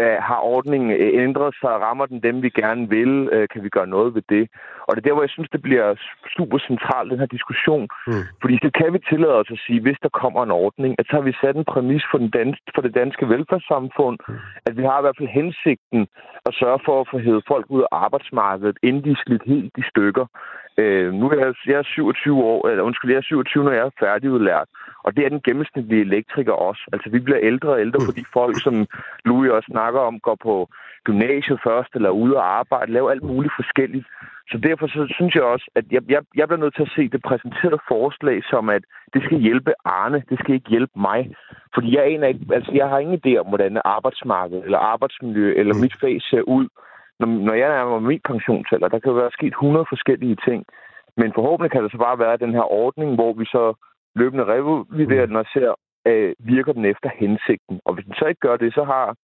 øh, har ordningen øh, ændret sig? Rammer den dem, vi gerne vil? Øh, kan vi gøre noget ved det? Og det er der, hvor jeg synes, det bliver super centralt, den her diskussion. Mm. Fordi så kan vi tillade os at sige, hvis der kommer en ordning, at så har vi sat en præmis for, den dans, for det danske velfærdssamfund, at vi har i hvert fald hensigten at sørge for at få hævet folk ud af arbejdsmarkedet, inden de er slidt helt i stykker. Øh, nu er jeg, jeg er 27 år, eller undskyld, jeg er 27, når jeg er færdigudlært. Og det er den gennemsnitlige elektriker også. Altså, vi bliver ældre og ældre, fordi folk, som Louis også snakker om, går på gymnasiet først, eller ude og arbejde, laver alt muligt forskelligt. Så derfor så synes jeg også, at jeg, jeg, jeg bliver nødt til at se det præsenterede forslag som, at det skal hjælpe Arne, det skal ikke hjælpe mig. Fordi jeg aner ikke, altså jeg har ingen idé om, hvordan arbejdsmarked eller arbejdsmiljø eller mm. mit fag ser ud. Når, når jeg er min pensionsalder, der kan jo være sket 100 forskellige ting. Men forhåbentlig kan det så bare være den her ordning, hvor vi så løbende reviderer den og ser, øh, virker den efter hensigten. Og hvis den så ikke gør det, så har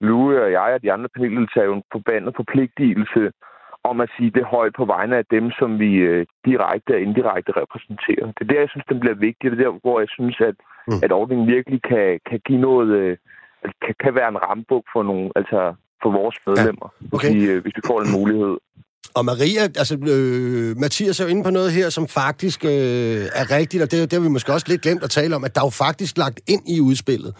Louis og jeg og de andre paneldeltagere en forbandet forpligtelse om at sige det højt på vegne af dem, som vi øh, direkte og indirekte repræsenterer. Det er der, jeg synes, den bliver vigtig. Det er der, hvor jeg synes, at, mm. at ordningen virkelig kan, kan give noget, øh, kan, kan være en rambuk for nogle, altså for vores medlemmer, ja. okay. hvis, vi, øh, hvis vi får en mulighed. Og Maria, altså øh, Mathias er jo inde på noget her, som faktisk øh, er rigtigt, og det, det har vi måske også lidt glemt at tale om, at der er jo faktisk lagt ind i udspillet,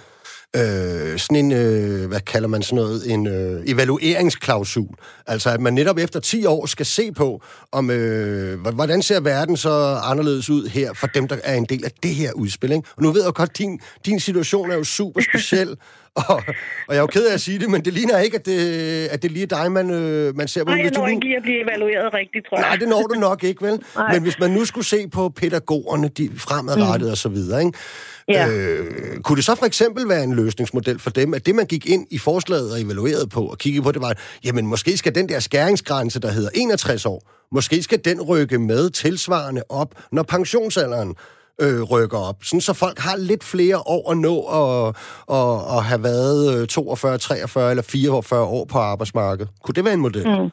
øh, sådan en, øh, hvad kalder man sådan noget, en øh, evalueringsklausul. Altså, at man netop efter 10 år skal se på, om øh, hvordan ser verden så anderledes ud her for dem, der er en del af det her udspil. Ikke? Og nu ved jeg godt, din, din situation er jo super speciel, og, og jeg er jo ked af at sige det, men det ligner ikke, at det, at det lige er dig, man, øh, man ser på. Nej, jeg når ikke lige at blive evalueret rigtigt, tror jeg. Nej, det når du nok ikke, vel? Nej. Men hvis man nu skulle se på pædagogerne, de fremadrettet mm. og så videre, ikke? Ja. Øh, kunne det så for eksempel være en løsningsmodel for dem, at det, man gik ind i forslaget og evaluerede på og kiggede på, det var, jamen måske skal den der skæringsgrænse, der hedder 61 år, måske skal den rykke med tilsvarende op, når pensionsalderen øh, rykker op. Sådan så folk har lidt flere år at nå og, og, og have været 42, øh, 43 eller 44 år på arbejdsmarkedet. Kunne det være en model? Mm.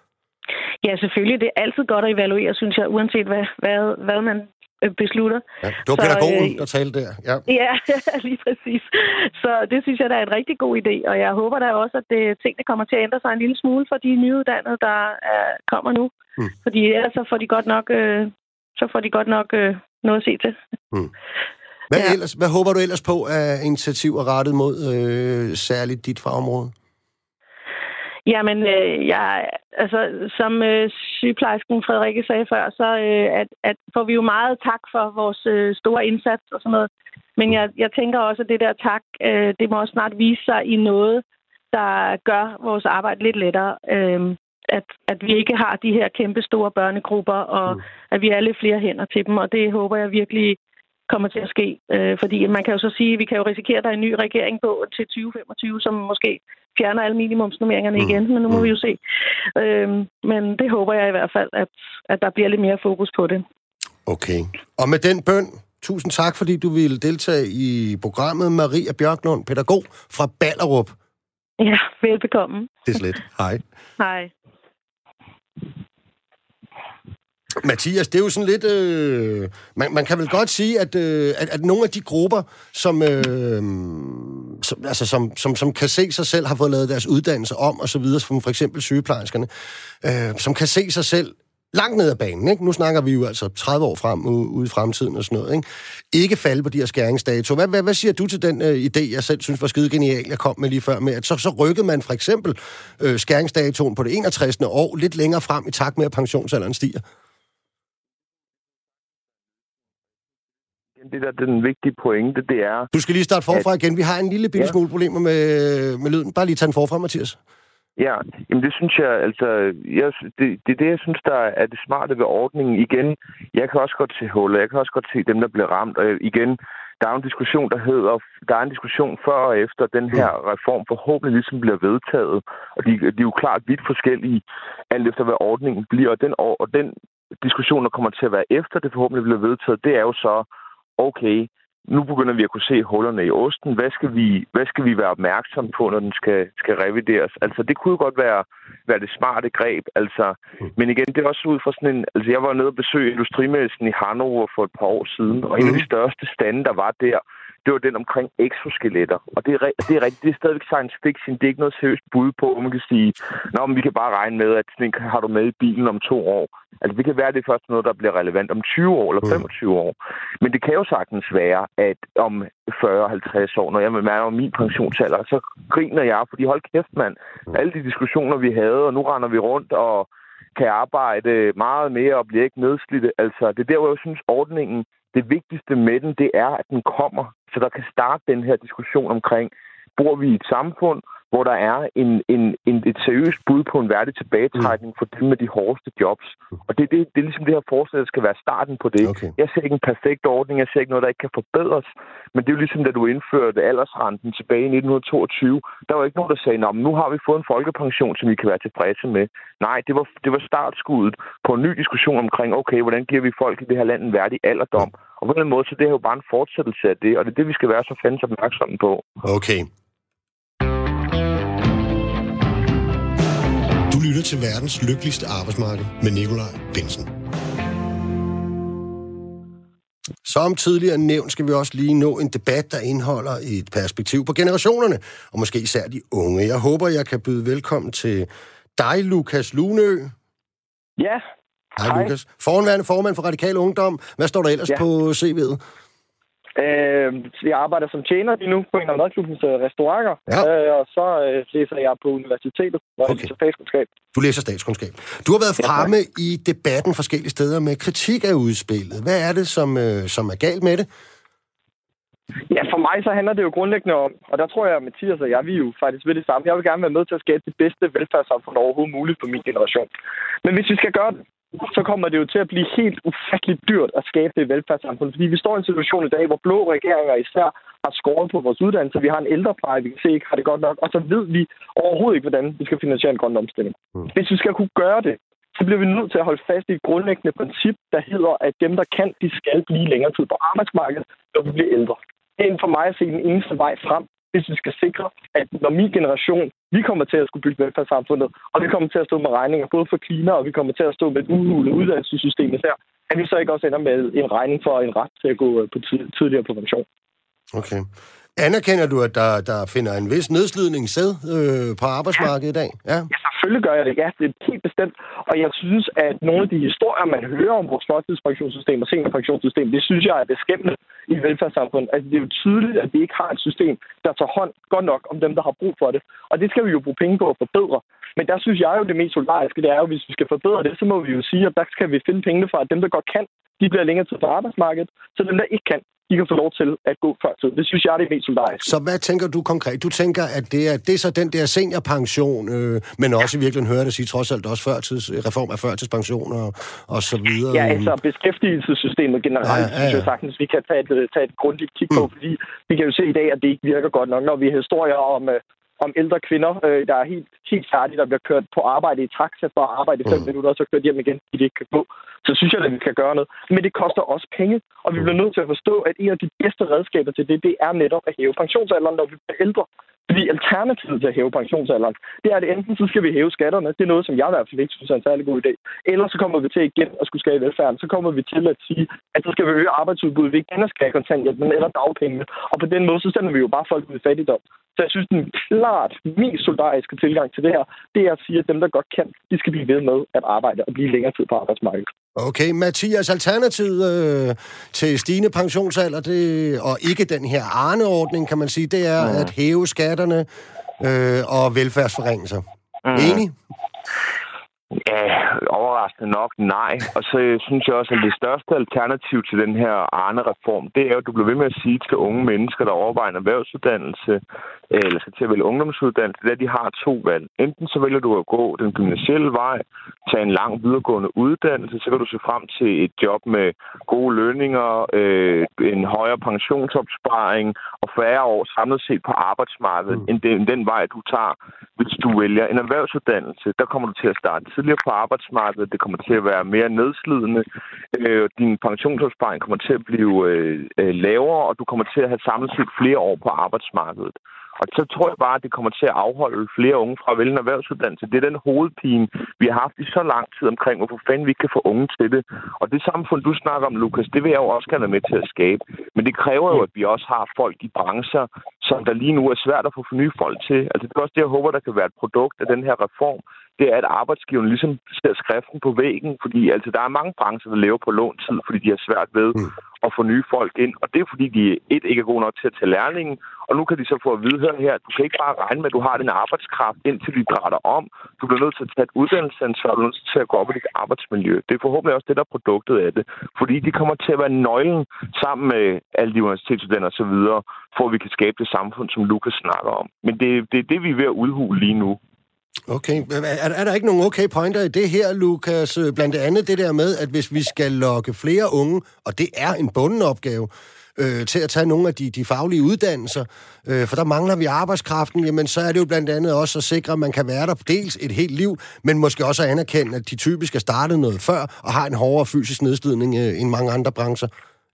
Ja, selvfølgelig. Det er altid godt at evaluere, synes jeg, uanset hvad, hvad, hvad man Øh, beslutter. Ja, det var så, pædagogen, øh, der talte der. Ja. ja, lige præcis. Så det synes jeg, der er en rigtig god idé, og jeg håber da også, at det, tingene kommer til at ændre sig en lille smule for de nyuddannede, der er, kommer nu. Mm. Fordi ellers så får de godt nok, øh, så får de godt nok øh, noget at se til. Mm. Hvad, ja. ellers, hvad håber du ellers på af initiativer rettet mod øh, særligt dit fagområde? Jamen, øh, jeg, altså, som øh, sygeplejersken Frederikke sagde før, så øh, at, at får vi jo meget tak for vores øh, store indsats og sådan noget. Men jeg, jeg tænker også, at det der tak, øh, det må også snart vise sig i noget, der gør vores arbejde lidt lettere. Øh, at, at vi ikke har de her kæmpe store børnegrupper, og mm. at vi er lidt flere hænder til dem, og det håber jeg virkelig kommer til at ske. Øh, fordi man kan jo så sige, at vi kan jo risikere, at der er en ny regering på til 2025, som måske fjerner alle minimumsnormeringerne mm. igen, men nu må mm. vi jo se. Øhm, men det håber jeg i hvert fald, at, at der bliver lidt mere fokus på det. Okay. Og med den bøn, tusind tak, fordi du ville deltage i programmet. Maria Bjørklund, pædagog fra Ballerup. Ja, velbekomme. Det er slet. Hej. Hej. Mathias, det er jo sådan lidt... Øh, man, man kan vel godt sige, at, øh, at, at nogle af de grupper, som, øh, som, altså, som, som, som kan se sig selv, har fået lavet deres uddannelse om, og så videre, som for eksempel sygeplejerskerne, øh, som kan se sig selv langt ned ad banen. Ikke? Nu snakker vi jo altså 30 år frem ude i fremtiden og sådan noget. Ikke, ikke falde på de her skæringsdatoer. Hvad, hvad, hvad siger du til den øh, idé, jeg selv synes var skide genial, jeg kom med lige før med, at så, så rykkede man for eksempel øh, skæringsdatoen på det 61. år lidt længere frem i takt med, at pensionsalderen stiger? Det der den vigtige pointe, det er... Du skal lige starte forfra at, igen. Vi har en lille bitte ja. smule problemer med, med lyden. Bare lige tage den forfra, Mathias. Ja, jamen det synes jeg, altså, jeg, det, det er det, jeg synes, der er det smarte ved ordningen. Igen, jeg kan også godt se huller, jeg kan også godt se dem, der bliver ramt, og igen, der er en diskussion, der hedder, der er en diskussion før og efter den her mm. reform forhåbentlig ligesom bliver vedtaget, og de, de er jo klart vidt forskellige, alt efter hvad ordningen bliver, og den, og den diskussion, der kommer til at være efter det forhåbentlig bliver vedtaget, det er jo så, okay, nu begynder vi at kunne se hullerne i osten. Hvad skal vi, hvad skal vi være opmærksom på, når den skal, skal revideres? Altså, det kunne jo godt være, være det smarte greb. Altså, men igen, det er også ud fra sådan en... Altså, jeg var nede og besøge industrimæssigt i Hannover for et par år siden, og en af de mhm. største stande, der var der, det var den omkring exoskeletter. Og det er, det er rigtigt, det er stadigvæk science fiction. Det er ikke noget seriøst bud på, hvor man kan sige, Nå, men vi kan bare regne med, at sådan en har du med i bilen om to år. Altså, det kan være, at det er først noget, der bliver relevant om 20 år eller 25 mm. år. Men det kan jo sagtens være, at om 40-50 år, når jeg er min pensionsalder, så griner jeg, fordi hold kæft, mand. Mm. Alle de diskussioner, vi havde, og nu render vi rundt og kan arbejde meget mere og bliver ikke nedslidte. Altså, det er der, hvor jeg synes, ordningen, det vigtigste med den, det er, at den kommer, så der kan starte den her diskussion omkring, bor vi i et samfund, hvor der er en, en, en, et seriøst bud på en værdig tilbagetrækning for dem med de hårdeste jobs. Og det, det, det er ligesom det her forslag, der skal være starten på det. Okay. Jeg ser ikke en perfekt ordning, jeg ser ikke noget, der ikke kan forbedres. Men det er jo ligesom, da du indførte aldersrenten tilbage i 1922. Der var ikke nogen, der sagde, men nu har vi fået en folkepension, som vi kan være tilfredse med. Nej, det var, det var startskuddet på en ny diskussion omkring, okay, hvordan giver vi folk i det her land en værdig alderdom? Og på den måde, så det er jo bare en fortsættelse af det, og det er det, vi skal være så fandens opmærksomme på. Okay. Lytter til verdens lykkeligste arbejdsmarked med Nikolaj Bensen. Som tidligere nævnt skal vi også lige nå en debat, der indeholder et perspektiv på generationerne, og måske især de unge. Jeg håber, jeg kan byde velkommen til dig, Lukas Lunø. Ja, Hej, Hej. Lukas. Foranværende formand for Radikal Ungdom. Hvad står der ellers Ja. på CV'et? Øh, jeg arbejder som tjener lige nu på en af madklubbens øh, restauranter, Ja. øh, og så øh, læser jeg på universitetet, hvor Okay. jeg læser statskundskab. Du læser statskundskab. Du har været Ja, fremme i debatten forskellige steder med kritik af udspillet. Hvad er det, som, øh, som er galt med det? Ja, for mig så handler det jo grundlæggende om, og der tror jeg, at Mathias og jeg, vi er jo faktisk ved det samme. Jeg vil gerne være med til at skabe det bedste velfærdssamfund overhovedet muligt for min generation. Men hvis vi skal gøre det, så kommer det jo til at blive helt ufatteligt dyrt at skabe det velfærdssamfund. Fordi vi står i en situation i dag, hvor blå regeringer især har skåret på vores uddannelse. Vi har en ældrepleje, vi kan se ikke har det godt nok. Og så ved vi overhovedet ikke, hvordan vi skal finansiere en grøn omstilling. Mm. Hvis vi skal kunne gøre det, så bliver vi nødt til at holde fast i et grundlæggende princip, der hedder, at dem, der kan, de skal blive længere tid på arbejdsmarkedet, når vi bliver ældre. Det er for mig at se den eneste vej frem, hvis vi skal sikre, at når min generation, vi kommer til at skulle bygge velfærdssamfundet, og vi kommer til at stå med regninger både for klima, og vi kommer til at stå med et udhulet uddannelsessystem især. at vi så ikke også ender med en regning for en ret til at gå øh, på tidligere på pension. Okay. Anerkender du, at der, der finder en vis nedslidning sted øh, på arbejdsmarkedet i dag? Ja. Ja, selvfølgelig gør jeg det. Ja, det er helt bestemt. Og jeg synes, at nogle af de historier, man hører om vores førtidspensionssystem og seniorpensionssystem, det synes jeg er beskæmmende i velfærdssamfundet. Altså, det er jo tydeligt, at vi ikke har et system, der tager hånd godt nok om dem, der har brug for det. Og det skal vi jo bruge penge på at forbedre. Men der synes jeg jo, det mest solidariske, det er jo, hvis vi skal forbedre det, så må vi jo sige, at der skal vi finde pengene fra, at dem, der godt kan, de bliver længere tid på arbejdsmarkedet, så dem, der ikke kan, de kan få lov til at gå før tid. Det synes jeg, det er mest solidarisk. Så hvad tænker du konkret? Du tænker, at det er, det er så den der seniorpension, øh, men også i virkeligheden hører det sige trods alt også førtids, reform af førtidspension og, og så videre. Ja, altså beskæftigelsessystemet generelt, Ja, ja, ja, ja, ja. synes ja. jeg sagtens, vi kan tage et, tage et grundigt kig på, mm. fordi vi kan jo se i dag, at det ikke virker godt nok, når vi har historier om, øh, om ældre kvinder, øh, der er helt, helt færdige, der bliver kørt på arbejde i taxa for at arbejde i fem Mm. minutter, og så kørt hjem igen, fordi de ikke kan gå. Så synes jeg, at vi kan gøre noget. Men det koster også penge, og vi bliver nødt til at forstå, at en af de bedste redskaber til det, det er netop at hæve pensionsalderen, når vi bliver ældre. Fordi alternativet til at hæve pensionsalderen, det er, at enten så skal vi hæve skatterne, det er noget, som jeg i hvert fald ikke synes er en særlig god idé, eller så kommer vi til igen at skulle skabe velfærden, så kommer vi til at sige, at så skal vi øge arbejdsudbuddet, vi igen skal kontanthjælpen eller dagpengene, og på den måde, så sender vi jo bare folk ud i fattigdom. Så jeg synes, den klart mest solidariske tilgang til det her, det er at sige, at dem, der godt kan, de skal blive ved med at arbejde og blive længere tid på arbejdsmarkedet. Okay, Mathias, alternativet øh, til stigende pensionsalder, det, og ikke den her Arne-ordning, kan man sige, det er Mm. at hæve skatterne øh, og velfærdsforringelser. Mm. Enig? Ja, overraskende nok nej. Og så synes jeg også, at det største alternativ til den her Arne-reform, det er jo, at du bliver ved med at sige til unge mennesker, der overvejer en erhvervsuddannelse, eller skal til at vælge ungdomsuddannelse, det er, at de har to valg. Enten så vælger du at gå den gymnasielle vej, tage en lang videregående uddannelse, så kan du se frem til et job med gode lønninger, øh, en højere pensionsopsparing og færre år samlet set på arbejdsmarkedet, Mm. mm. end den, den vej, du tager, hvis du vælger en erhvervsuddannelse. Der kommer du til at starte tidligere på arbejdsmarkedet, det kommer til at være mere nedslidende, øh, din pensionsopsparing kommer til at blive øh, øh lavere, og du kommer til at have samlet set flere år på arbejdsmarkedet. Og så tror jeg bare, at det kommer til at afholde flere unge fra at vælge en erhvervsuddannelse. Det er den hovedpine, vi har haft i så lang tid omkring, hvorfor fanden vi ikke kan få unge til det. Og det samfund, du snakker om, Lukas, det vil jeg jo også gerne være med til at skabe. Men det kræver jo, at vi også har folk i brancher, som der lige nu er svært at få nye folk til. Altså det er også det, jeg håber, der kan være et produkt af den her reform det er, at arbejdsgiveren ligesom ser skriften på væggen, fordi altså, der er mange brancher, der lever på låntid, fordi de har svært ved mm. at få nye folk ind. Og det er, fordi de et ikke er gode nok til at tage lærlingen, og nu kan de så få at vide, hør her, du kan ikke bare regne med, at du har den arbejdskraft, indtil de drætter om. Du bliver nødt til at tage et uddannelsesansvar, du er nødt til at gå op i dit arbejdsmiljø. Det er forhåbentlig også det, der er produktet af det. Fordi de kommer til at være nøglen sammen med alle de universitetsstuderende osv., for at vi kan skabe det samfund, som Lukas snakker om. Men det, det er det, vi er ved at udhule lige nu. Okay. Er, er der ikke nogen okay pointer i det her, Lukas? Øh, blandt andet det der med, at hvis vi skal lokke flere unge, og det er en bunden opgave, øh, til at tage nogle af de, de faglige uddannelser, øh, for der mangler vi arbejdskraften, jamen så er det jo blandt andet også at sikre, at man kan være der dels et helt liv, men måske også at anerkende, at de typisk er startet noget før, og har en hårdere fysisk nedslidning øh, end mange andre brancher.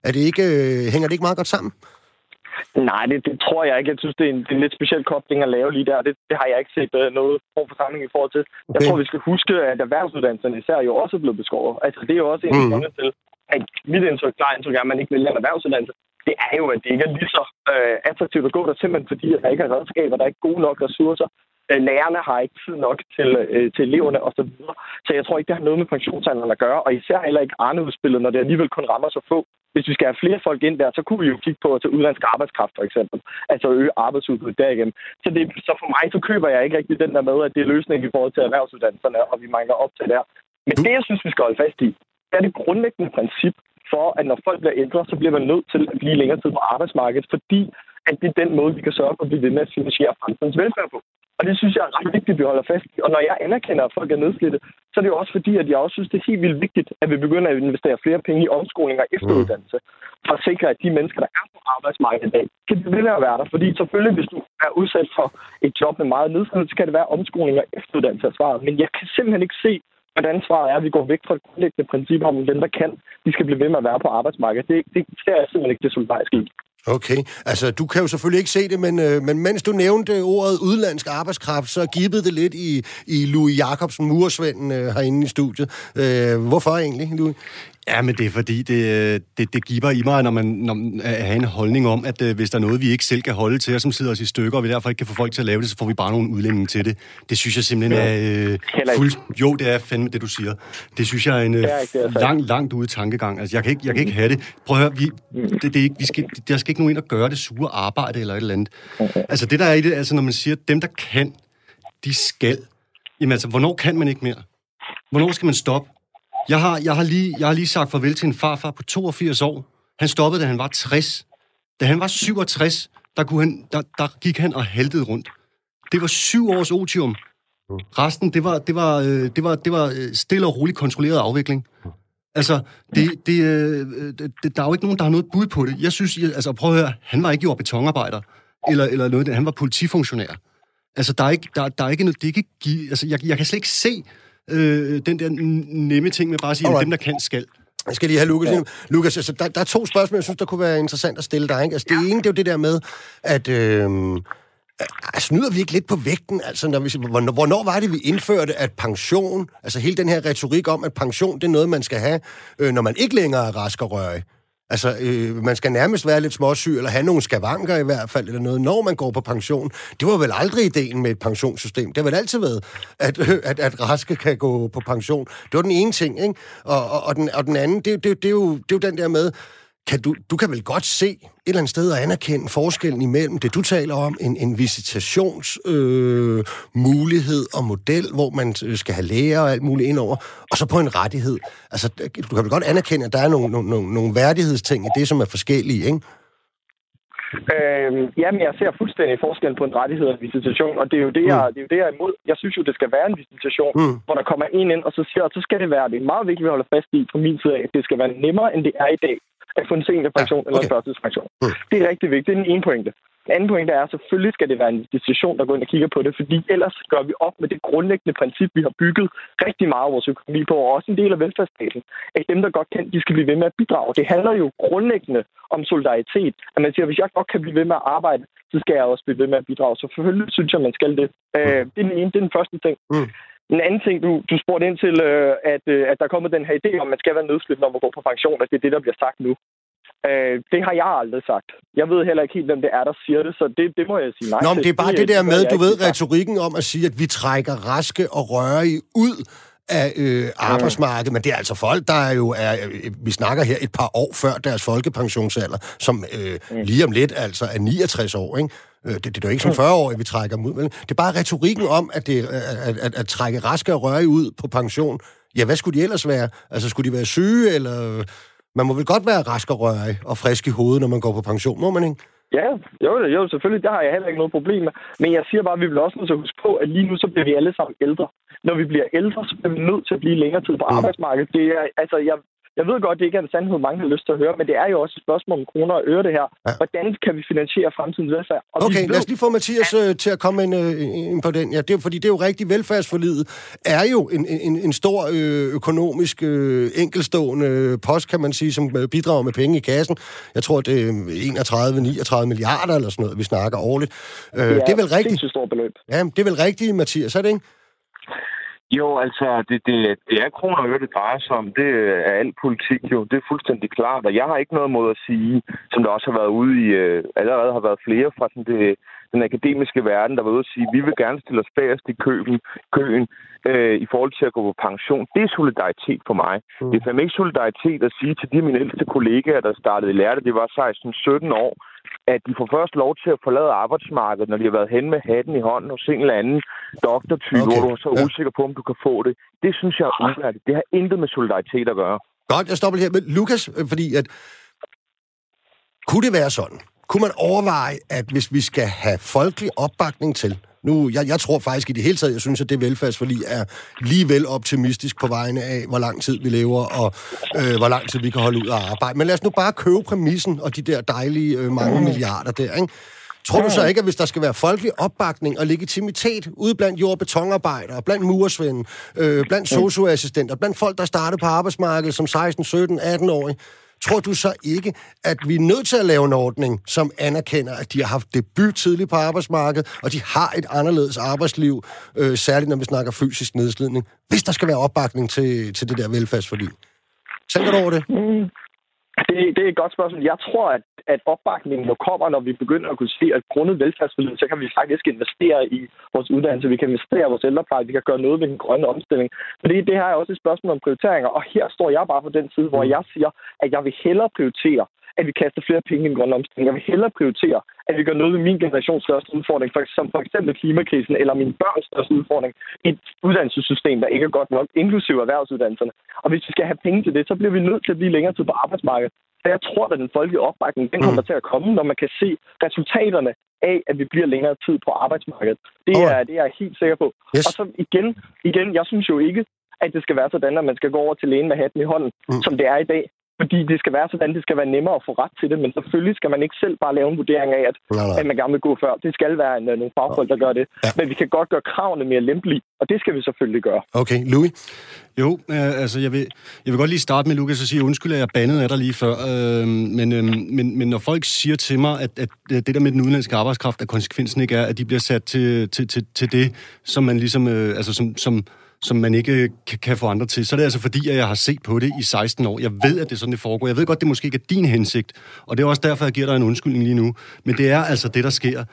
Er det ikke, øh, hænger det ikke meget godt sammen? Nej, det, det tror jeg ikke. Jeg synes, det er en, det er en lidt speciel kobling at lave lige der. Det, det har jeg ikke set uh, noget form for samling i forhold til. Okay. Jeg tror, vi skal huske, at erhvervsuddannelserne især jo også er blevet beskåret. Altså, det er jo også en mm. af til, at mit indtryk, klar indtryk er, at man ikke vælger en erhvervsuddannelse. Det er jo, at det ikke er lige så uh, attraktivt at gå der, simpelthen fordi, at der ikke er redskaber, der er ikke gode nok ressourcer. Øh, lærerne har ikke tid nok til, øh, til eleverne osv. Så, så jeg tror ikke, det har noget med pensionsalderen at gøre, og især heller ikke Arne-udspillet, når det alligevel kun rammer så få hvis vi skal have flere folk ind der, så kunne vi jo kigge på at tage udlandsk arbejdskraft, for eksempel. Altså øge arbejdsudbuddet derigennem. Så, det, så for mig, så køber jeg ikke rigtig den der med, at det er løsningen i forhold til erhvervsuddannelserne, og vi mangler op til der. Men det, jeg synes, vi skal holde fast i, det er det grundlæggende princip for, at når folk bliver ældre, så bliver man nødt til at blive længere tid på arbejdsmarkedet, fordi at det er den måde, vi kan sørge for at blive ved med at finansiere fremtidens velfærd på. Og det synes jeg er ret vigtigt, at vi holder fast i. Og når jeg anerkender, at folk er nedslidte, så er det jo også fordi, at jeg også synes, det er helt vildt vigtigt, at vi begynder at investere flere penge i omskoling og efteruddannelse, for at sikre, at de mennesker, der er på arbejdsmarkedet i dag, kan blive ved med at være der. Fordi selvfølgelig, hvis du er udsat for et job med meget nedslidelse, så kan det være omskoling og efteruddannelse af svaret. Men jeg kan simpelthen ikke se, hvordan svaret er, at vi går væk fra det grundlæggende princip om, at dem, der kan, de skal blive ved med at være på arbejdsmarkedet. Det, det ser jeg simpelthen ikke det solidariske i. Okay, altså du kan jo selvfølgelig ikke se det, men, øh, men mens du nævnte ordet udlandsk arbejdskraft, så gibbede det lidt i, i Louis Jacobsen, muresvenden øh, herinde i studiet. Øh, hvorfor egentlig, Louis? Ja, men det er fordi, det, øh, det, det giver i mig, når man når, at have en holdning om, at øh, hvis der er noget, vi ikke selv kan holde til, og som sidder os i stykker, og vi derfor ikke kan få folk til at lave det, så får vi bare nogle udlændinge til det. Det synes jeg simpelthen er... Øh, fuld, jo, det er fandme det, du siger. Det synes jeg er en øh, langt, langt ude tankegang. Altså, jeg kan ikke, jeg kan ikke have det. Prøv at høre, vi, mm. det, det er ikke, vi skal, der skal ikke nogen ind og gøre det sure arbejde eller et eller andet. Altså, det der er i det, altså, når man siger, at dem, der kan, de skal. Jamen altså, hvornår kan man ikke mere? Hvornår skal man stoppe? Jeg har, jeg, har lige, jeg har lige sagt farvel til en farfar på 82 år. Han stoppede, da han var 60. Da han var 67, der, kunne han, der, der gik han og haltede rundt. Det var syv års otium. Resten, det var, det var, øh, det var, det var øh, stille og roligt kontrolleret afvikling. Altså, det, det, øh, det, der er jo ikke nogen, der har noget bud på det. Jeg synes, jeg, altså prøv at høre, han var ikke jo betonarbejder, eller, eller noget, han var politifunktionær. Altså, der er ikke, der, der er ikke noget, det er ikke, altså, jeg, jeg kan slet ikke se, øh, den der nemme ting med bare at sige, at dem, der kan, skal. Jeg skal lige have Lukas. Ja. Lukas, altså, der, der er to spørgsmål, jeg synes, der kunne være interessant at stille dig. Ikke? Altså, det ja. ene, det er jo det der med, at... Øh, snyder vi ikke lidt på vægten? Altså, når vi, hvornår, hvornår var det, vi indførte, at pension, altså hele den her retorik om, at pension, det er noget, man skal have, øh, når man ikke længere er rask og rørig. Altså, øh, man skal nærmest være lidt småsyg, eller have nogle skavanker i hvert fald, eller noget, når man går på pension. Det var vel aldrig ideen med et pensionssystem. Det har vel altid været, at, øh, at, at raske kan gå på pension. Det var den ene ting, ikke? Og, og, og, den, og den anden, det, det, det, er jo, det er jo den der med, kan du, du kan vel godt se et eller andet sted og anerkende forskellen imellem det, du taler om, en, en visitationsmulighed øh, og model, hvor man øh, skal have læger og alt muligt indover, og så på en rettighed. Altså, du kan vel godt anerkende, at der er nogle, nogle, nogle værdighedsting i det, som er forskellige, ikke? Øhm, jamen, jeg ser fuldstændig forskel på en rettighed og en visitation, og det er jo det, jeg, mm. det er jo det, jeg er imod. Jeg synes jo, det skal være en visitation, mm. hvor der kommer en ind, og så siger, og så skal det være, det er meget vigtigt, at vi holder fast i fra min side af, at det skal være nemmere, end det er i dag at få en seniorpension ja, okay. eller en førtidspension. Mm. Det er rigtig vigtigt. Det er den ene pointe. Den anden pointe er, at selvfølgelig skal det være en institution, der går ind og kigger på det, fordi ellers gør vi op med det grundlæggende princip, vi har bygget rigtig meget af vores økonomi på, og også en del af velfærdsstaten, at dem, der godt kan, de skal blive ved med at bidrage. Det handler jo grundlæggende om solidaritet. At man siger, at hvis jeg godt kan blive ved med at arbejde, så skal jeg også blive ved med at bidrage. Så selvfølgelig synes jeg, man skal det. Mm. Øh, det er den ene, det er den første ting. Mm. En anden ting, du, du spurgte ind til, øh, at, øh, at der er kommet den her idé om, at man skal være nedslidt, når man går på pension, at det er det, der bliver sagt nu. Øh, det har jeg aldrig sagt. Jeg ved heller ikke helt, hvem det er, der siger det, så det, det må jeg sige nej Nå, men det er bare det der gør med, du ved, retorikken om at sige, at vi trækker raske og rørige ud af øh, arbejdsmarkedet, men det er altså folk, der er jo er, øh, vi snakker her et par år før deres folkepensionsalder, som øh, lige om lidt altså er 69 år, ikke? Øh, Det, det er jo ikke som 40 år, vi trækker dem ud. vel? Det er bare retorikken om, at, det, at, at, at trække raske og rørige ud på pension. Ja, hvad skulle de ellers være? Altså, skulle de være syge, eller... Man må vel godt være rask og rørig og frisk i hovedet, når man går på pension, må man ikke? Ja, jo, jo, selvfølgelig. Der har jeg heller ikke noget problem med. Men jeg siger bare, at vi vil også nødt til at huske på, at lige nu så bliver vi alle sammen ældre. Når vi bliver ældre, så bliver vi nødt til at blive længere tid på Mm. arbejdsmarkedet. Det er, altså, jeg, jeg ved godt, det ikke er en sandhed, mange har lyst til at høre, men det er jo også et spørgsmål om kroner og øre, det her. Ja. Hvordan kan vi finansiere fremtidens velfærd? Og Okay, ved, lad os lige få Mathias øh, til at komme ind, øh, ind på den. Ja, det er, fordi det er jo rigtigt. Velfærdsforlidet er jo en, en, en stor øh, økonomisk øh, enkelstående post, kan man sige, som øh, bidrager med penge i kassen. Jeg tror, det er 31-39 milliarder eller sådan noget, vi snakker årligt. Øh, det, det er vel et rigtigt. sindssygt stort beløb. Ja, det er vel rigtigt, Mathias, er det ikke? Jo, altså, det, det, det er kroner og øre, det drejer sig om. Det er al politik jo. Det er fuldstændig klart. Og jeg har ikke noget mod at sige, som der også har været ude i, øh, allerede har været flere fra sådan det, den akademiske verden, der var ude at sige, vi vil gerne stille os bagerst i køen, køen øh, i forhold til at gå på pension. Det er solidaritet for mig. Mm. Det er fandme ikke solidaritet at sige til de mine ældste kollegaer, der startede i lærte, det var 16-17 år, at de får først lov til at forlade arbejdsmarkedet, når de har været hen med hatten i hånden hos en eller anden doktortype, Okay, hvor du er så ja. usikker på, om du kan få det. Det synes jeg er uværdigt. Det har intet med solidaritet at gøre. Godt, jeg stopper her. Men Lukas, øh, fordi at... Kunne det være sådan? Kunne man overveje, at hvis vi skal have folkelig opbakning til... Nu, jeg, jeg tror faktisk i det hele taget, jeg synes, at det velfærdsforlig er lige vel optimistisk på vegne af, hvor lang tid vi lever, og øh, hvor lang tid vi kan holde ud og arbejde. Men lad os nu bare købe præmissen og de der dejlige øh, mange milliarder der, ikke? Tror du så ikke, at hvis der skal være folkelig opbakning og legitimitet ude blandt jord- og betonarbejdere, blandt murersvende, øh, blandt socioassistenter, blandt folk, der startede på arbejdsmarkedet som 16, 17, 18-årige, tror du så ikke, at vi er nødt til at lave en ordning, som anerkender, at de har haft debut tidligt på arbejdsmarkedet, og de har et anderledes arbejdsliv, øh, særligt når vi snakker fysisk nedslidning, hvis der skal være opbakning til, til det der velfærdsforlig? Tænker du over det? Mm. Det, det er et godt spørgsmål. Jeg tror, at, at opbakningen jo kommer, når vi begynder at kunne se, at grundet velfærdsforliget, så kan vi faktisk investere i vores uddannelse, vi kan investere i vores ældrepleje, vi kan gøre noget ved den grønne omstilling. Fordi det her er også et spørgsmål om prioriteringer, og her står jeg bare på den side, hvor jeg siger, at jeg vil hellere prioritere, at vi kaster flere penge i den grønne omstilling. Jeg vil hellere prioritere, at vi gør noget ved min generations største udfordring, for, som for eksempel klimakrisen, eller min børns største udfordring, et uddannelsessystem, der ikke er godt nok, inklusive erhvervsuddannelserne. Og hvis vi skal have penge til det, så bliver vi nødt til at blive længere tid på arbejdsmarkedet. Så jeg tror, at den folkelige opbakning, den kommer til at komme, når man kan se resultaterne af, at vi bliver længere tid på arbejdsmarkedet. Det er, Alright. det er jeg helt sikker på. Yes. Og så igen, igen, jeg synes jo ikke, at det skal være sådan, at man skal gå over til lægen med hatten i hånden, Mm. mm. som det er i dag. Fordi det skal være sådan, det skal være nemmere at få ret til det, men selvfølgelig skal man ikke selv bare lave en vurdering af, at, Nej, nej. at man gerne vil gå før. Det skal være en, øh, nogle fagfolk, der gør det. Ja. Men vi kan godt gøre kravene mere lempelige, og det skal vi selvfølgelig gøre. Okay, Louis? Jo, øh, altså jeg vil, jeg vil godt lige starte med, Lukas, og sige undskyld, at jeg bandede af dig lige før. Øh, men, øh, men, men når folk siger til mig, at, at det der med den udenlandske arbejdskraft, at konsekvensen ikke er, at de bliver sat til, til, til, til det, som man ligesom, øh, altså som, som, som man ikke øh, kan, få andre til, så er det altså fordi, at jeg har set på det i 16 år. Jeg ved, at det er sådan, det foregår. Jeg ved godt, det måske ikke er din hensigt, og det er også derfor, jeg giver dig en undskyldning lige nu. Men det er altså det, der sker.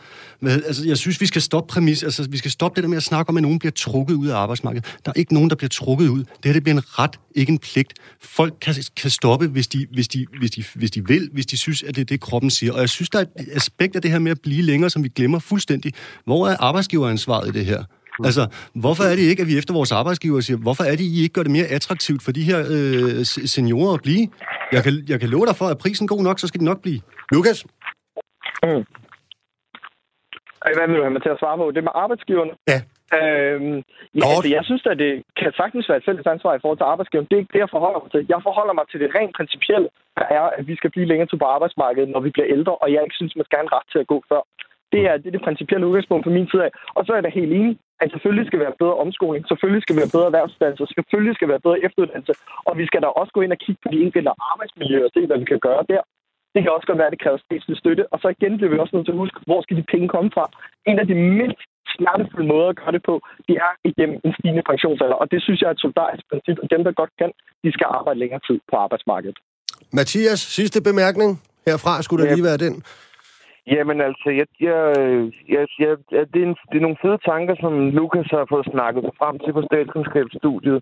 Altså, jeg synes, vi skal stoppe præmis, altså vi skal stoppe det der med at snakke om, at nogen bliver trukket ud af arbejdsmarkedet. Der er ikke nogen, der bliver trukket ud. Det her det bliver en ret, ikke en pligt. Folk kan, kan stoppe, hvis de, hvis, de, hvis, de, hvis de vil, hvis de synes, at det er det, kroppen siger. Og jeg synes, der er et aspekt af det her med at blive længere, som vi glemmer fuldstændig. Hvor er arbejdsgiveransvaret i det her? Altså, hvorfor er det ikke, at vi efter vores arbejdsgiver siger, hvorfor er det, I ikke gør det mere attraktivt for de her øh, se- seniorer at blive? Jeg kan, jeg kan love dig for, at prisen god nok, så skal det nok blive. Lukas? Ej, Hvad vil du have mig til at svare på? Det med arbejdsgiverne? Ja. Øhm, ja, altså, jeg synes, at det kan sagtens være et fælles ansvar i forhold til arbejdsgiveren. Det er ikke det, jeg forholder mig til. Jeg forholder mig til det rent principielle, der er, at vi skal blive længere tid på arbejdsmarkedet, når vi bliver ældre, og jeg ikke synes, man skal have en ret til at gå før. Det er det, er det principielle udgangspunkt fra min side af. Og så er jeg da helt enig, at selvfølgelig skal være bedre omskoling, selvfølgelig skal være bedre erhvervsuddannelse, selvfølgelig skal være bedre efteruddannelse, og vi skal da også gå ind og kigge på de enkelte arbejdsmiljøer og se, hvad vi kan gøre der. Det kan også godt være, at det kræver statslig støtte. Og så igen bliver vi også nødt til at huske, hvor skal de penge komme fra? En af de mindst smertefulde måder at gøre det på, det er igennem en stigende pensionsalder. Og det synes jeg er et solidarisk princip, og dem, der godt kan, de skal arbejde længere tid på arbejdsmarkedet. Mathias, sidste bemærkning herfra skulle der lige være den. Jamen altså, jeg, jeg, jeg, jeg, det, er en, det er nogle fede tanker, som Lukas har fået snakket frem til på statskundskabsstudiet.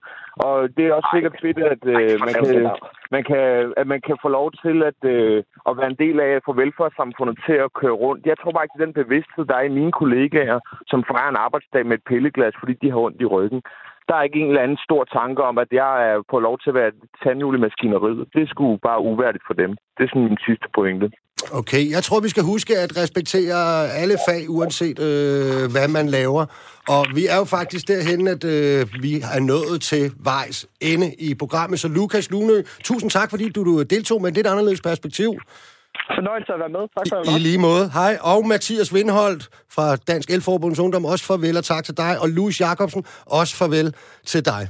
Og det er også sikkert fedt, at, øh, man, kan, man, kan, at man kan få lov til at, øh, at være en del af at få velfærdssamfundet til at køre rundt. Jeg tror bare ikke, det er den bevidsthed, der er i mine kollegaer, som fejrer en arbejdsdag med et pilleglas, fordi de har ondt i ryggen. Der er ikke en eller anden stor tanke om, at jeg er på lov til at være tandhjul i maskineriet. Det skulle bare uværdigt for dem. Det er sådan min sidste pointe. Okay, jeg tror, vi skal huske at respektere alle fag, uanset øh, hvad man laver. Og vi er jo faktisk derhen, at øh, vi er nået til vejs ende i programmet. Så Lukas Lunø, tusind tak, fordi du, du deltog med et lidt anderledes perspektiv. Fornøjelse at være med. Tak for I lige måde. Hej. Og Mathias Vindholdt fra Dansk Elforbunds Ungdom, også farvel og tak til dig. Og Louis Jacobsen, også farvel til dig.